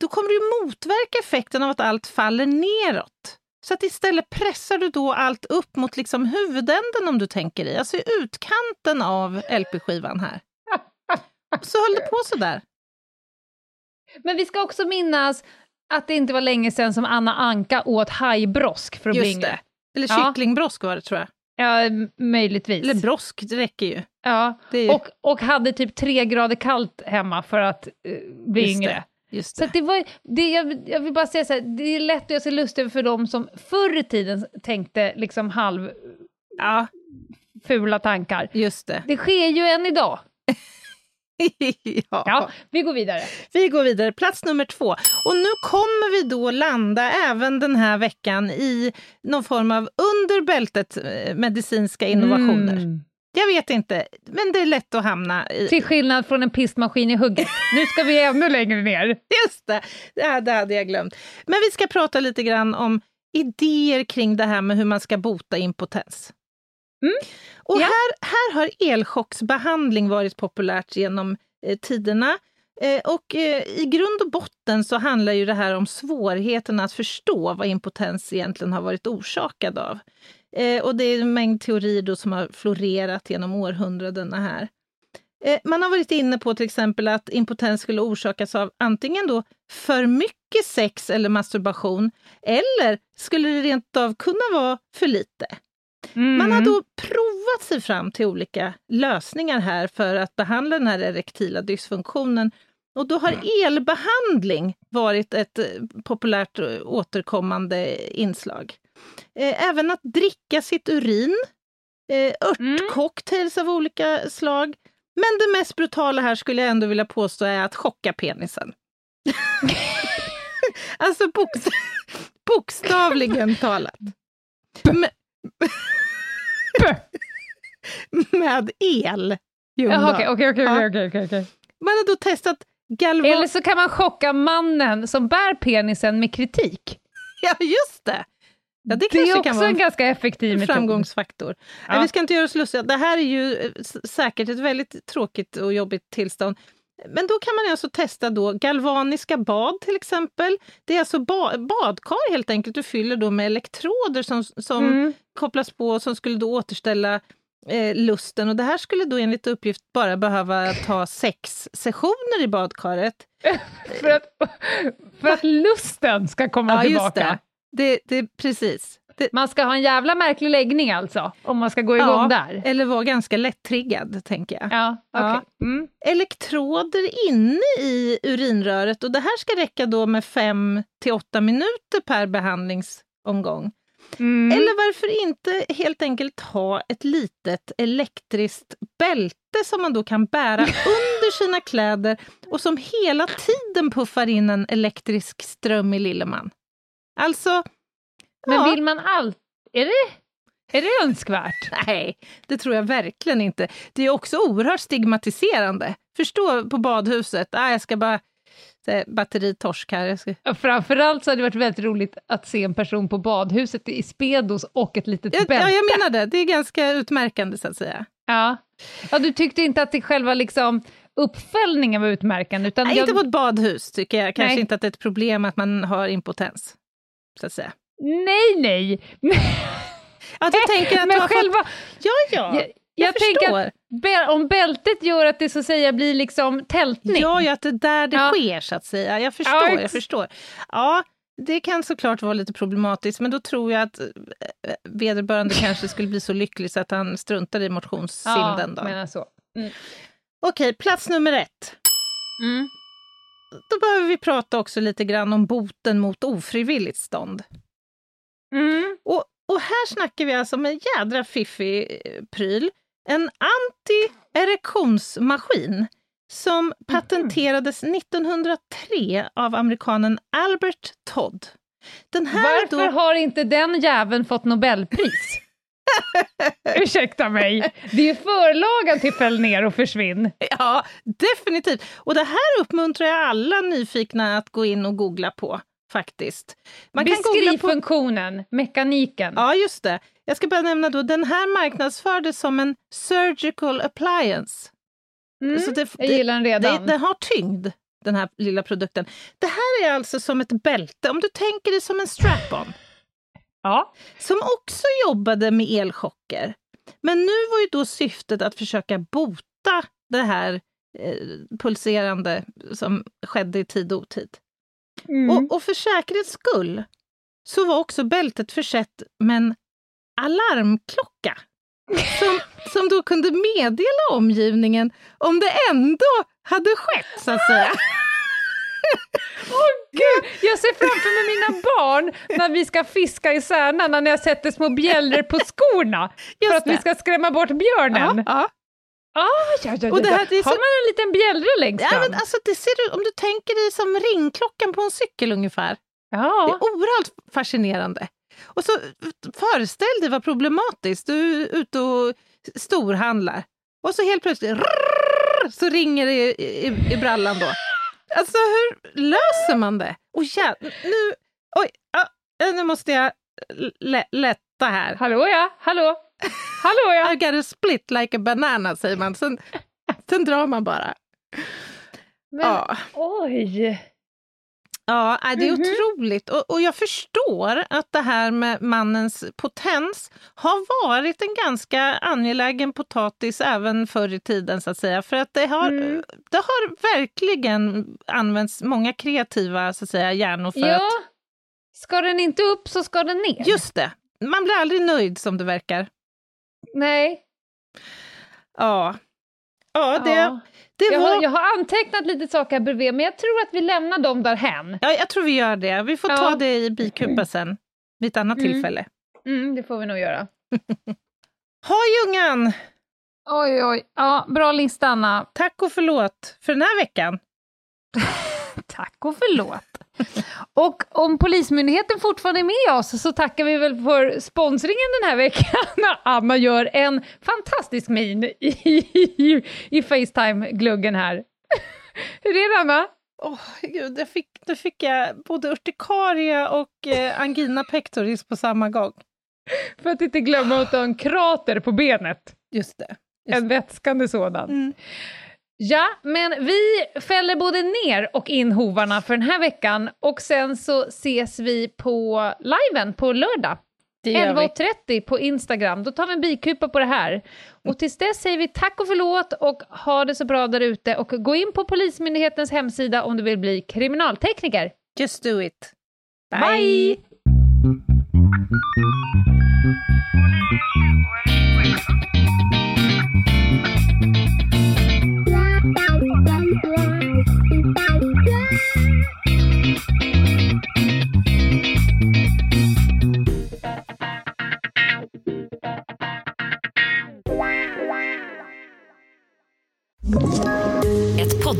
Speaker 2: då kommer du motverka effekten av att allt faller neråt. Så att istället pressar du då allt upp mot liksom huvudänden om du tänker i, alltså i utkanten av LP-skivan här. Och så höll det på sådär.
Speaker 1: Men vi ska också minnas att det inte var länge sedan som Anna Anka åt hajbrosk bli
Speaker 2: Just
Speaker 1: yngre.
Speaker 2: det. Eller kycklingbrosk var det tror jag.
Speaker 1: Ja, möjligtvis.
Speaker 2: Eller brosk, det räcker ju.
Speaker 1: ja.
Speaker 2: Ju
Speaker 1: och, och hade typ tre grader kallt hemma för att eh, bli
Speaker 2: Just
Speaker 1: yngre.
Speaker 2: det. Just
Speaker 1: Så
Speaker 2: det.
Speaker 1: att det var, det, jag, jag vill bara säga så här, det är lätt att göra sig lustig över för dem som förr i tiden tänkte liksom halv
Speaker 2: Ja,
Speaker 1: fula tankar.
Speaker 2: just det.
Speaker 1: Det sker ju än idag.
Speaker 2: ja.
Speaker 1: Ja, vi går vidare.
Speaker 2: Vi går vidare, plats nummer två. Och nu kommer vi då landa även den här veckan i någon form av under bältet eh, medicinska innovationer.
Speaker 1: Mm.
Speaker 2: Jag vet inte, men det är lätt att hamna i...
Speaker 1: Till skillnad från en pistmaskin i hugget. Nu ska vi ännu längre ner.
Speaker 2: Just det, det det hade jag glömt. Men vi ska prata lite grann om idéer kring det här med hur man ska bota impotens.
Speaker 1: Mm.
Speaker 2: Och
Speaker 1: Ja.
Speaker 2: här, här har elchocksbehandling varit populärt genom eh, tiderna. Eh, och eh, i grund och botten så handlar ju det här om svårigheten att förstå vad impotens egentligen har varit orsakad av. Eh, och det är en mängd teorier då som har florerat genom århundradena här. Eh, man har varit inne på till exempel att impotens skulle orsakas av antingen då för mycket sex eller masturbation, eller skulle det rent av kunna vara för lite. Mm. Man har då provat sig fram till olika lösningar här för att behandla den här erektila dysfunktionen. Och då har elbehandling varit ett eh, populärt eh, återkommande inslag. Eh, även att dricka sitt urin, örtcocktails av olika slag. Men det mest brutala här skulle jag ändå vilja påstå är att chocka penisen. alltså bokst bokstavligen talat. Med, med el.
Speaker 1: Okej, okej, okej.
Speaker 2: Man har då testat
Speaker 1: galvan... Eller så kan man chocka mannen som bär penisen med kritik.
Speaker 2: Ja, just det! Ja,
Speaker 1: det, det är också en ganska effektiv
Speaker 2: metod. framgångsfaktor. Ja. Nej, vi ska inte göra oss lustiga. Det här är ju eh, säkert ett väldigt tråkigt och jobbigt tillstånd. Men då kan man alltså testa då galvaniska bad till exempel. Det är alltså ba badkar helt enkelt. Du fyller då med elektroder som, som mm. kopplas på och som skulle då återställa eh, lusten. Och det här skulle då enligt uppgift bara behöva ta sex sessioner i badkaret.
Speaker 1: för, att, för att lusten ska komma ja, tillbaka?
Speaker 2: Det, det, precis. Det,
Speaker 1: man ska ha en jävla märklig läggning alltså, om man ska gå igång ja, där?
Speaker 2: eller vara ganska lättriggad, tänker jag.
Speaker 1: Ja, okay. ja.
Speaker 2: Mm. Elektroder inne i urinröret och det här ska räcka då med 5 till 8 minuter per behandlingsomgång. Mm. Eller varför inte helt enkelt ha ett litet elektriskt bälte som man då kan bära under sina kläder och som hela tiden puffar in en elektrisk ström i lilleman. Alltså...
Speaker 1: Men ja. vill man allt? Är det, är det önskvärt?
Speaker 2: Nej, det tror jag verkligen inte. Det är också oerhört stigmatiserande. Förstå på badhuset, ah, jag ska bara batteritorsk här.
Speaker 1: Ja, framförallt så hade det varit väldigt roligt att se en person på badhuset i Speedos och ett litet
Speaker 2: ja,
Speaker 1: bälte.
Speaker 2: Ja, jag menar det. Det är ganska utmärkande så att säga.
Speaker 1: Ja, ja du tyckte inte att det själva liksom uppföljningen var utmärkande? Utan
Speaker 2: Nej, jag... inte på ett badhus tycker jag. Kanske Nej. inte att det är ett problem att man har impotens så att säga.
Speaker 1: Nej, nej!
Speaker 2: Ja, du tänker att
Speaker 1: Men
Speaker 2: du har
Speaker 1: själva...
Speaker 2: fått... Ja, ja. Jag,
Speaker 1: jag, jag tänker att om bältet gör att det så att säga blir liksom tältning.
Speaker 2: Ja, ja att det är där det ja. sker så att säga. Jag förstår, ja, jag förstår. Ja, det kan såklart vara lite problematiskt, men då tror jag att eh, vederbörande kanske skulle bli så lycklig så att han struntar i motionssim ja, den dagen. Mm. Okej, plats nummer ett. Mm då behöver vi prata också lite grann om boten mot ofrivilligt stånd. Mm. Och, och här snackar vi alltså om en jädra fiffig eh, pryl. En anti-erektionsmaskin som mhm. patenterades 1903 av amerikanen Albert Todd.
Speaker 1: Varför då... har inte den jäveln fått Nobelpris? Ursäkta mig, det är ju förlagan till Fäll ner och försvinn.
Speaker 2: Ja, definitivt. Och det här uppmuntrar jag alla nyfikna att gå in och googla på. Faktiskt.
Speaker 1: Man Beskriv på... funktionen, mekaniken.
Speaker 2: Ja, just det. Jag ska bara nämna då, den här marknadsfördes som en surgical appliance.
Speaker 1: Mm, så det, jag gillar den redan.
Speaker 2: Det, den har tyngd, den här lilla produkten. Det här är alltså som ett bälte, om du tänker det som en strap-on.
Speaker 1: Ja.
Speaker 2: Som också jobbade med elchocker. Men nu var ju då syftet att försöka bota det här eh, pulserande som skedde i tid och otid. Mm. Och, och för säkerhets skull så var också bältet försett med en alarmklocka som, som då kunde meddela omgivningen om det ändå hade skett, så att säga.
Speaker 1: Gud! Jag ser framför mig mina barn när vi ska fiska i Särna, när jag sätter små bjällror på skorna Just för att det. vi ska skrämma bort björnen.
Speaker 2: Ja,
Speaker 1: ja. Ah, ja, ja, och det här, det så... Har man en liten bjällra längst
Speaker 2: fram? Ja, men alltså, det ser ut, om du tänker dig som ringklockan på en cykel ungefär.
Speaker 1: Ja.
Speaker 2: Det är oerhört fascinerande. Och så föreställ dig vad problematiskt, du är ute och storhandlar och så helt plötsligt rrr, så ringer det i, i, i brallan då. Alltså hur löser man det? Oh, ja, nu, oj, ah, nu måste jag lätta här.
Speaker 1: Hallå ja, hallå, hallå ja.
Speaker 2: I got a split like a banana säger man, sen, sen drar man bara.
Speaker 1: Men, ja. Oj!
Speaker 2: Ja, det är mm -hmm. otroligt. Och, och, jag förstår att det här med mannens potens har varit en ganska angelägen potatis även förr i tiden, så att säga. För att det har, mm. det har verkligen använts många kreativa så att säga, hjärnor för
Speaker 1: ja.
Speaker 2: att...
Speaker 1: Ska den inte upp så ska den ner.
Speaker 2: Just det. Man blir aldrig nöjd som det verkar.
Speaker 1: Nej.
Speaker 2: Ja. Ja, det,
Speaker 1: Ja.
Speaker 2: Det
Speaker 1: Jag,
Speaker 2: var...
Speaker 1: har, jag har antecknat lite saker bredvid, men jag tror att vi lämnar dem därhän.
Speaker 2: Ja, jag tror vi gör det. Vi får
Speaker 1: Ja.
Speaker 2: ta det i bikupa sen, vid ett annat
Speaker 1: Mm.
Speaker 2: tillfälle.
Speaker 1: Mm, det får vi nog göra.
Speaker 2: Ha Ljungan!
Speaker 1: Oj, oj. Ja, bra lista, Anna.
Speaker 2: Tack och förlåt för den här veckan.
Speaker 1: Tack och förlåt. Och om Polismyndigheten fortfarande är med oss så tackar vi väl för sponsringen den här veckan. Anna gör en fantastisk min i, i, i Facetime-gluggen här. Hur är det, Anna?
Speaker 2: Åh, gud, jag fick, nu fick jag både urtikaria och eh, angina pectoris på samma gång.
Speaker 1: För att inte glömma att du har en krater på benet.
Speaker 2: Just det. Just
Speaker 1: En vätskande sådan.
Speaker 2: Mm.
Speaker 1: Ja, men vi fäller både ner och in hovarna för den här veckan och sen så ses vi på liven på lördag.
Speaker 2: Det gör vi.
Speaker 1: 11.30 på Instagram. Då tar vi en bikupa på det här. Och tills dess säger vi tack och förlåt och ha det så bra där ute. Och gå in på Polismyndighetens hemsida om du vill bli kriminaltekniker.
Speaker 2: Just do it.
Speaker 1: Bye!